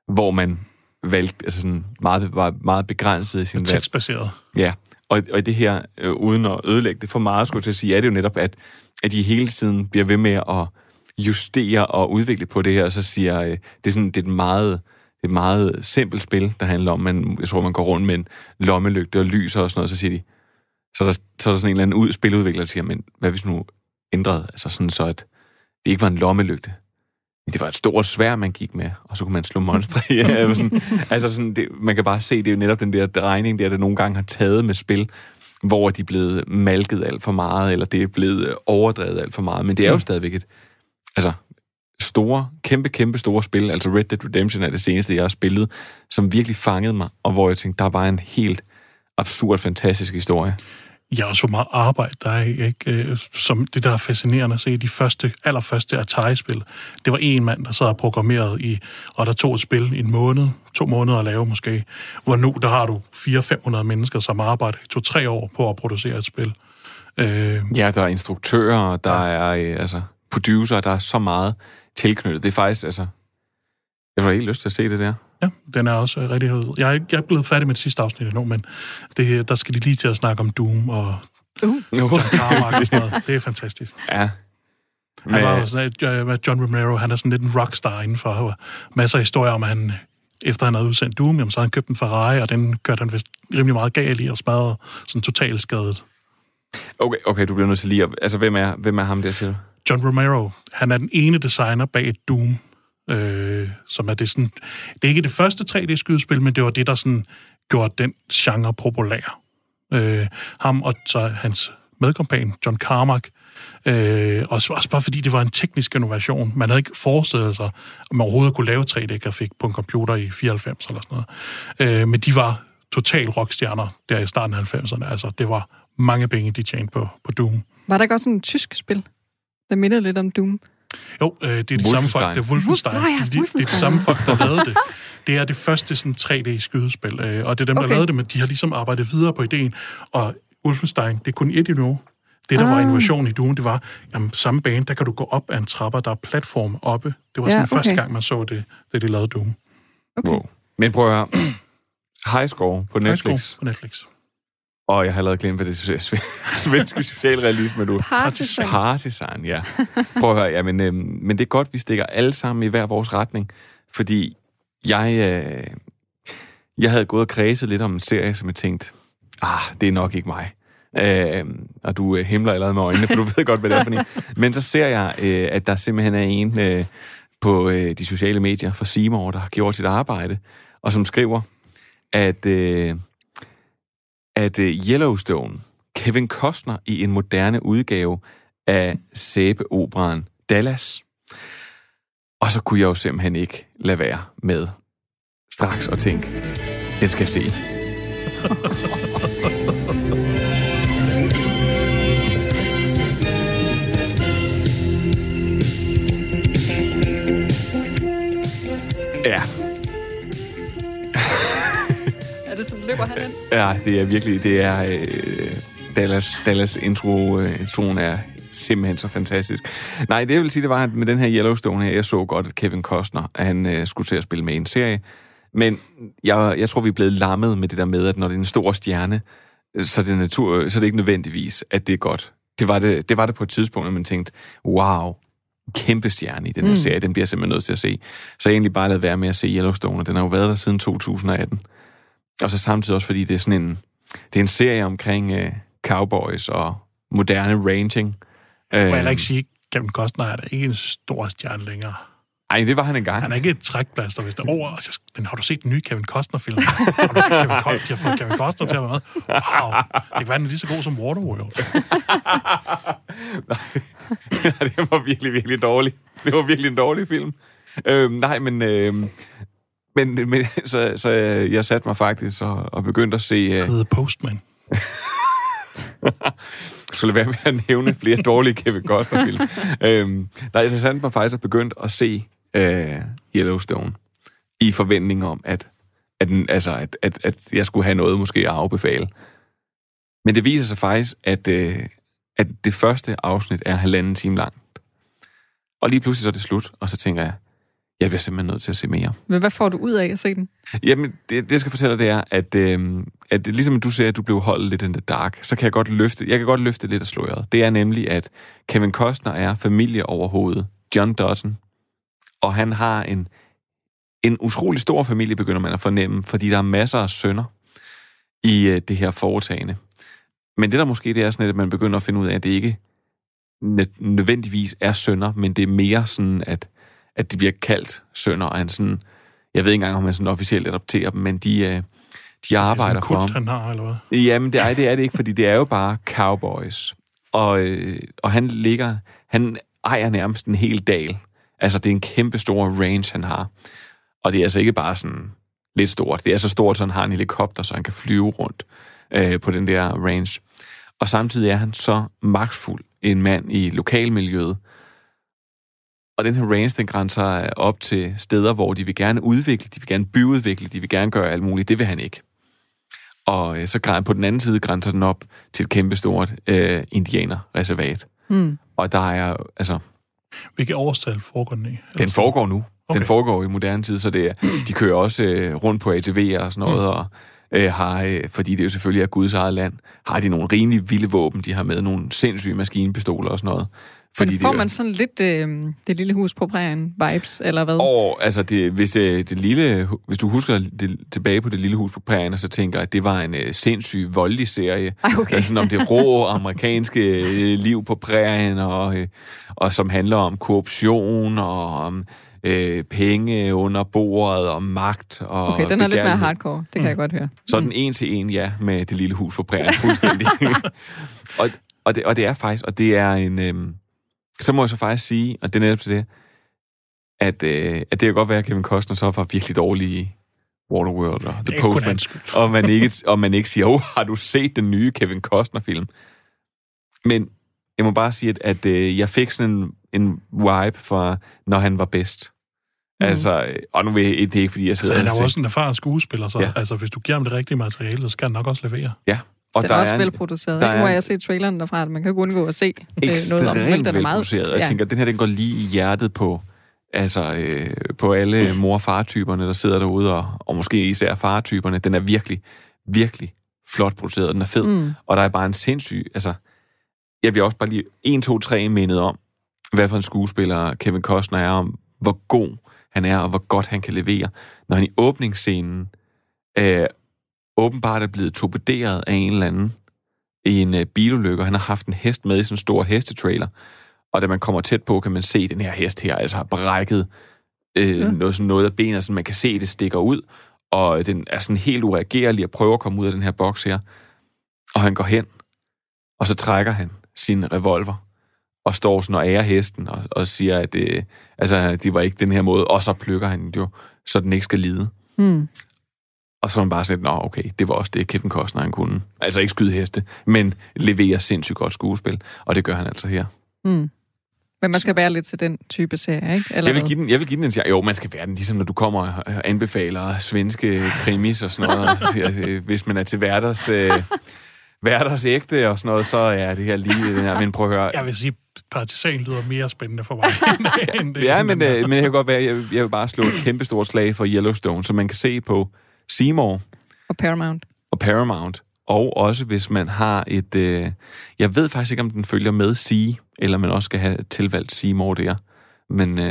hvor man valgte, altså sådan meget, var meget begrænset i sin. Tekstbaseret. Ja, og, og i det her, øh, uden at ødelægge det for meget, skulle jeg til at sige, er det jo netop, at, at de hele tiden bliver ved med at justere og udvikle på det her, og så siger, øh, det er sådan, det er et meget, et meget simpelt spil, der handler om, man, jeg tror, man går rundt med en lommelygte og lyser og sådan noget, så siger de, så er der, så er der sådan en eller anden ud, spiludvikler, der siger, men hvad hvis nu ændrede, altså sådan så, at det ikke var en lommelygte, men det var et stort svær, man gik med, og så kunne man slå monstre. <laughs> Ja, sådan, altså sådan, det, man kan bare se, det er jo netop den der drejning, der, der nogle gange har taget med spil, hvor de er blevet malket alt for meget, eller det er blevet overdrevet alt for meget. Men det er jo stadigvæk et altså, store, kæmpe, kæmpe store spil. Altså Red Dead Redemption er det seneste, jeg har spillet, som virkelig fangede mig, og hvor jeg tænkte, der var en helt absurd, fantastisk historie. Ja, og så meget arbejde, der er i, ikke? Øh, som det, der er fascinerende at se, de første, allerførste Atari-spil, det var en mand, der sad og programmerede i, og der tog et spil i en måned, to måneder at lave måske, hvor nu, der har du 400-500 mennesker, som arbejder i to-tre år på at producere et spil. Øh, Ja, der er instruktører, der der er øh, altså, producer, der er så meget tilknyttet. Det er faktisk, altså... Jeg får helt lyst til at se det der. ja, den er også øh, rigtig hed. Jeg er, ikke- jeg er blevet færdig med det sidste afsnit endnu, men det, der skal de lige til at snakke om Doom og Uh. John Carmack og sådan noget. <laughs> Det er fantastisk. Ja. Han var jo sådan, at øh, John Romero, han er sådan lidt en rockstar inden for masser af historier om, at han, efter han havde udsendt Doom, jamen, så havde han købt en Ferrari, og den kørte han vist rimelig meget galt i og smadrede sådan totalt skadet. Okay, okay, du bliver nødt til lige at... Altså, hvem er, hvem er ham der, siger du? John Romero, han er den ene designer bag et Doom, øh, som er det sådan... Det er ikke det første 3D-skydespil, men det var det, der sådan gjorde den genre populær. Øh, ham og så hans medkompan, John Carmack, øh, også, også bare fordi det var en teknisk innovation. Man havde ikke forestillet sig, at man overhovedet kunne lave 3D-grafik på en computer i 94 eller sådan noget. Øh, men de var total rockstjerner der i starten af 90'erne. Altså, det var mange penge, de tjente på, på Doom. Var der ikke også sådan tysk spil, der mindede lidt om Doom? Jo, øh, det er de samme folk, det er Wolfenstein. Nå ja, det, de, det er de Wolfenstein. samme folk, der lavede det. Det er det første sådan 3D-skydespil, øh, og det er dem, der Okay. lavede det, men de har ligesom arbejdet videre på ideen. Og Wolfenstein, det er kun et endnu. Det, der var Ah. innovationen i Dune, det var, jamen, samme bane, der kan du gå op ad en trapper, der er platform oppe. Det var Ja, sådan første okay. gang, man så det, da de lavede Dune. Okay. Wow. Men prøv at høre. High Score på Netflix. High School På Netflix. Og jeg har allerede glemt, hvad det er <laughs> svenske socialrealisme, du. Partisan. Partisan, ja. Prøv at høre, ja, men, øhm, men det er godt, vi stikker alle sammen i hver vores retning, fordi jeg, øh, jeg havde gået og kredset lidt om en serie, som jeg tænkte, ah, det er nok ikke mig. Øh, og du øh, himler allerede med øjnene, for du <laughs> ved godt, hvad det er for en. Men så ser jeg, øh, at der simpelthen er en øh, på øh, de sociale medier fra Seymour, der har gjort sit arbejde, og som skriver, at, øh, at øh, Yellowstone, Kevin Costner i en moderne udgave af sæbeoperan Dallas. Og så kunne jeg jo simpelthen ikke lade være med straks at tænke, den skal jeg se. <laughs> Ja, løber han ind? ja, det er virkelig, det er øh, Dallas, Dallas intro, øh, er simpelthen så fantastisk. Nej, det jeg vil sige, det var, at med den her Yellowstone her, jeg så godt, at Kevin Costner, at han øh, skulle til at spille med i en serie, men jeg, jeg tror, vi er blevet lammet med det der med, at når det er en stor stjerne, så er det, natur, så er det ikke nødvendigvis, at det er godt. Det var det, det var det på et tidspunkt, at man tænkte, wow, kæmpe stjerne i den her mm. serie, den bliver jeg simpelthen nødt til at se. Så jeg egentlig bare lavet være med at se Yellowstone, og den har jo været der siden 2018. Og så samtidig også, fordi det er sådan en, det er en serie omkring øh, cowboys og moderne ranging. Må jeg Øh, heller ikke sige, Kevin Costner er da ikke en stor stjerne længere. ej, det var han engang. Han er ikke et trækplaster, hvis der over. Men har du set den nye Kevin Costner-film? har du set Kevin, Co- de har fået Kevin Costner til at være med? Wow, det kan være, den er lige så god som Waterworld. <laughs> det var virkelig, virkelig dårligt. Det var virkelig en dårlig film. Øhm, nej, men... Øhm, men, men <laughs> så, så jeg satte mig faktisk og, og begyndte at se... Øh, The Postman. <laughs> skulle lade være med at nævne flere dårlige Kevin Costner-film. <laughs> øhm, nej, så satte mig faktisk og begyndte at se øh, Yellowstone i forventning om, at, at, den, altså, at, at, at jeg skulle have noget måske at afbefale. Men det viser sig faktisk, at, øh, at det første afsnit er halvanden time langt. Og lige pludselig så er det slut, og så tænker jeg, jeg bliver simpelthen nødt til at se mere. Men hvad får du ud af at se den? Jamen, det, det jeg skal fortælle dig, det er, at, øh, at ligesom du siger, at du blev holdt lidt in the dark, så kan jeg godt løfte, jeg kan godt løfte lidt af sløret. Det er nemlig, at Kevin Costner er familie over hovedet. John Dodson. Og han har en, en utrolig stor familie, begynder man at fornemme, fordi der er masser af sønner i øh, det her foretagende. Men det der måske det er sådan, at man begynder at finde ud af, at det ikke nø- nødvendigvis er sønner, men det er mere sådan, at, at de bliver kaldt sønner, og han sådan, jeg ved ikke engang, om han sådan officielt adopterer dem, men de, øh, de arbejder for ham. han har, eller hvad? Jamen, det er, det er det ikke, fordi det er jo bare cowboys. Og, øh, og han ligger, han ejer nærmest en hel dal. Altså, det er en kæmpe stor range, han har. Og det er altså ikke bare sådan lidt stort. Det er så stort, så han har en helikopter, så han kan flyve rundt øh, på den der range. Og samtidig er han så magtfuld en mand i lokalmiljøet. Og den her range, den grænser op til steder, hvor de vil gerne udvikle, de vil gerne byudvikle, de vil gerne gøre alt muligt. Det vil han ikke. Og øh, så på den anden side grænser den op til et kæmpestort øh, indianerreservat. Hmm. Og der er, altså, Hvilket årstal foregår den i? den foregår nu. Okay. Den foregår i moderne tid, så det er, de kører også øh, rundt på ATV'er og sådan noget, mm. og øh, har, øh, fordi det jo selvfølgelig er Guds eget land, har de nogle rimelig vilde våben. De har med nogle sindssyge maskinpistoler og sådan noget. Fordi det får er- man sådan lidt øh, det lille hus på prærien vibes, eller hvad? Og altså, det, hvis, det, det lille, hvis du husker det, tilbage på det lille hus på prærien, og så tænker, at det var en øh, sindssyg voldelig serie. Ej, okay. Altså, om det rå amerikanske øh, liv på prærien, og, øh, og som handler om korruption, og om øh, penge under bordet, og magt. Og Okay, den er lidt mere hardcore. Det kan jeg godt høre. Sådan en til en, ja, med det lille hus på prærien, fuldstændig. <laughs> og, og, det, og det er faktisk, og det er en... Øhm, så må jeg så faktisk sige, og det er netop til det, at, øh, at det kan godt være, at Kevin Costner så var virkelig dårlig i Waterworld og The Postman, og man, ikke, <laughs> og man ikke siger, oh, har du set den nye Kevin Costner-film? Men jeg må bare sige, at, at øh, jeg fik sådan en, en vibe for, når han var bedst. Mm. Altså, øh, og nu vil jeg, det er ikke, fordi jeg sidder han er jo også en erfaren skuespiller, så ja. altså, hvis du giver ham det rigtige materiale, så skal han nok også levere. Ja, Og den der er også er velproduceret. der ikke? Nu er har jeg set traileren derfra, at man kan ikke undgå at se øh, noget om den. Den er meget- jeg tænker, den her den går lige i hjertet på, altså, øh, på alle mor- og fartyperne, der sidder derude, og, og måske især fartyperne. Den er virkelig, virkelig flot produceret, den er fed. Mm. Og der er bare en sindssyg... Altså, jeg bliver også bare lige 1, 2, 3 mindet om, hvad for en skuespiller Kevin Costner er, om hvor god han er, og hvor godt han kan levere, når han i åbningsscenen øh, åbenbart er blevet torpederet af en eller anden i en øh, bilulykke, han har haft en hest med i sådan en stor hestetrailer. Og da man kommer tæt på, kan man se, at den her hest her altså har brækket øh, Ja. noget, sådan noget af benet, så man kan se, at det stikker ud, og den er sådan helt ureagerlig og prøver at komme ud af den her boks her. Og han går hen, og så trækker han sin revolver, og står sådan og ærer hesten, og, og siger, at øh, altså, det var ikke den her måde, og så plukker han jo, så den ikke skal lide. Mm. Og så er man bare sådan, nå okay, det var også det, Kevin Costner han kunne. Altså ikke skyde heste, men levere sindssygt godt skuespil, og det gør han altså her. Mm. Men man skal være lidt til den type serie, ikke? Eller Jeg vil, give den, jeg vil give den en chance. Jo, man skal være den, ligesom når du kommer og anbefaler svenske krimis og sådan noget. og siger, øh, Hvis man er til hverdags, øh, hverdags ægte og sådan noget, så er det her lige den her. Men prøv at høre. Jeg vil sige, partisan lyder mere spændende for mig. <laughs> end det, Ja, men, øh, men jeg kan godt være, jeg, jeg vil bare slå et kæmpe stort slag for Yellowstone, som man kan se på Seymour Og Paramount. og Paramount. Og også hvis man har et... Øh, jeg ved faktisk ikke, om den følger med Sea, eller man også skal have tilvalgt Seymour der. Men øh,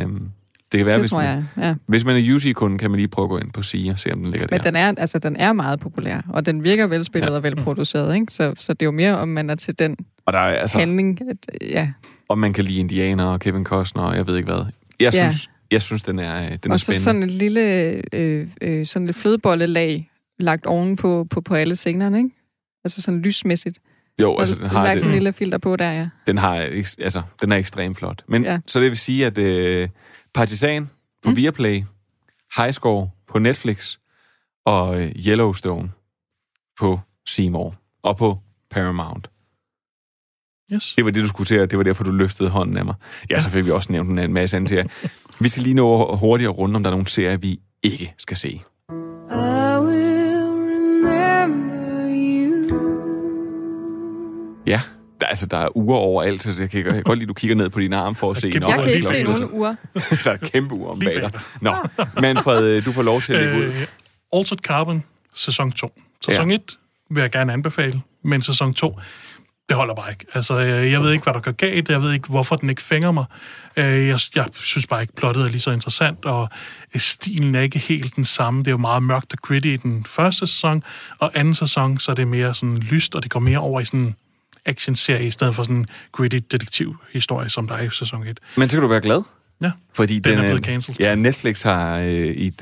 det kan være, Det hvis man, jeg, ja. hvis man er UC-kunde, kan man lige prøve at gå ind på Sea og se, om den ligger der. Men den er, altså, den er meget populær, og den virker velspillet ja. og velproduceret, ikke? Så, så det er jo mere, om man er til den Og der er så. altså... handling. At, ja. Og man kan lide Indianer og Kevin Costner, og jeg ved ikke hvad. Jeg Ja. synes, jeg synes den er, øh, den er Og så spændende. sådan et lille øh, øh, sådan lidt flødebollelag lagt oven på, på, alle scenerne, ikke? Altså sådan lysmæssigt. jo, altså den har, lagt sådan en lille filter på der, ja. den har altså, den er ekstremt flot. Men Ja. så det vil sige, at øh, Partisan på mm. Viaplay, Highscore på Netflix og øh, Yellowstone på Seymour og på Paramount. Yes. Det var det, du skulle til, og det var derfor, du løftede hånden af mig. Ja, så fik vi også nævnt en masse andre serier. Vi skal lige nå hurtigt at runde, om der er nogle serier, vi ikke skal se. Ja, der, altså, der er uger overalt, så jeg kan, jeg kan godt lide, at du kigger ned på din arm for at se kæmpe Jeg kan ikke se nogen uger. <laughs> Der er kæmpe uger om bag dig. Nå, Manfred, du får lov til at lægge ud. Øh, Altered Carbon, sæson 2. Sæson Ja. 1 vil jeg gerne anbefale, men sæson 2, det holder bare ikke. Altså, øh, jeg ved ikke, hvad der går galt. Jeg ved ikke, hvorfor den ikke fænger mig. Øh, Jeg, jeg synes bare ikke, plottet er lige så interessant, og øh, stilen er ikke helt den samme. Det er jo meget mørkt og gritty i den første sæson, og anden sæson, så er det mere sådan lyst, og det går mere over i sådan action-serie, i stedet for sådan en gritty detektivhistorie, som der er i sæson 1. Men så kan du være glad. Ja, Fordi Den er øh, blevet cancelled. Ja, Netflix har øh, i,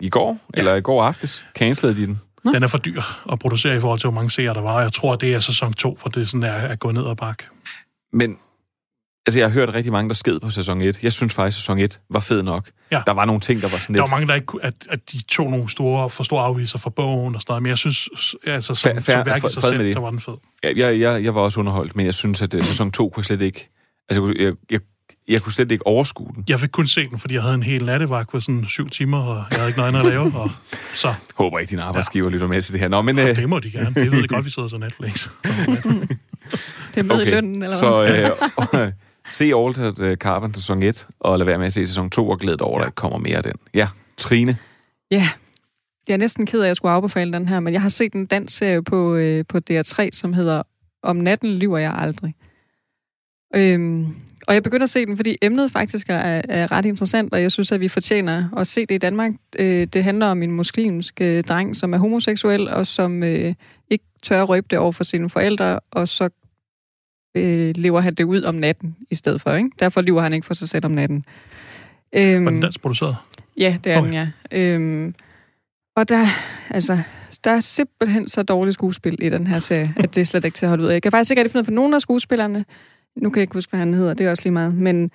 i går, ja. eller i går aftes, canceled de den. Den er for dyr at producere i forhold til, hvor mange serier der var. og Jeg tror, det er sæson 2, for det sådan er at gå ned og bakke. Men altså, jeg har hørt rigtig mange, der sked på sæson 1. Jeg synes faktisk, at sæson 1 var fed nok. Ja. Der var nogle ting, der var sådan Der lidt... var mange, der ikke kunne, at, at de tog nogle store, for store afviser fra bogen og sådan noget, men jeg synes, altså, som, Fair- som fair- værk i sig selv, det. så var den fed. Ja, jeg, jeg, jeg var også underholdt, men jeg synes, at uh, sæson 2 kunne slet ikke... Altså, jeg, jeg, jeg kunne slet ikke overskue den. Jeg fik kun se den, fordi jeg havde en hel nattevagt på sådan syv timer, og jeg havde ikke noget andet at lave, og så Håber ikke, din arbejdsgiver ja. lytter med til det her. Nå, men... ja, øh, det må de gerne. Det ved jeg godt, vi sidder så Netflix. <laughs> Det er med okay. i lønnen, eller så hvad? øh, <laughs> se Altered øh, Carbon sæson 1, og lad være med at se sæson 2, og glæd dig over, at der ikke kommer mere af den. Ja, Trine. Ja, jeg er næsten ked af, at jeg skulle afbefale den her, men jeg har set en dansk serie på, øh, på DR3, som hedder Om natten lyver jeg aldrig. Øhm, og jeg begynder at se den, fordi emnet faktisk er, er ret interessant, og jeg synes, at vi fortjener at se det i Danmark. Øh, det handler om en muslimsk øh, dreng, som er homoseksuel, og som øh, ikke tør at røbe det over for sine forældre, og så øh, lever han det ud om natten i stedet for. Ikke? Derfor lever han ikke for sig selv om natten. Øhm, Var den dansk produceret? Ja, det er Okay. den, ja. Øhm, og der, altså, der er simpelthen så dårligt skuespil i den her serie, at det er slet ikke til at holde ud af. Jeg kan faktisk ikke rigtig finde ud af, for nogle af skuespillerne, nu kan jeg ikke huske, hvad han hedder, det er også lige meget, men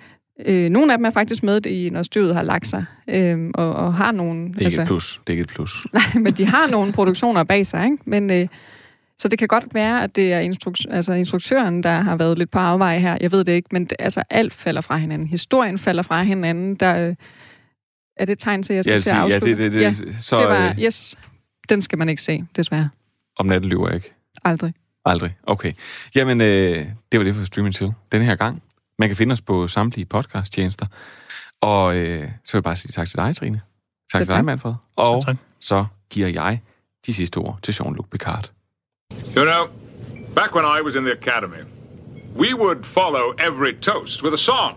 øh, nogle af dem er faktisk med i, når støvet har lagt sig, øhm, og, og har nogle... Det er ikke et plus. Det er ikke et plus. <laughs> Nej, men de har nogle produktioner bag sig, ikke? Men, øh, så det kan godt være, at det er instruk- altså instruktøren, der har været lidt på afveje her. Jeg ved det ikke, men det, altså, alt falder fra hinanden. Historien falder fra hinanden. Der, øh, er det et tegn til, at jeg skal vil til at sige, ja, afslutte? det, det, det, ja, så det var, øh, yes, den skal man ikke se, desværre. om natten lyver jeg ikke. Aldrig. Aldrig. Okay. Jamen, øh, det var det for Stream Chill denne her gang. Man kan finde os på samtlige podcast-tjenester. Og øh, så vil jeg bare sige tak til dig, Trine. Tak Selv til dig. Manfred. Og tak. så giver jeg de sidste ord til Jean-Luc Picard. You know, back when I was in the academy, we would follow every toast with a song.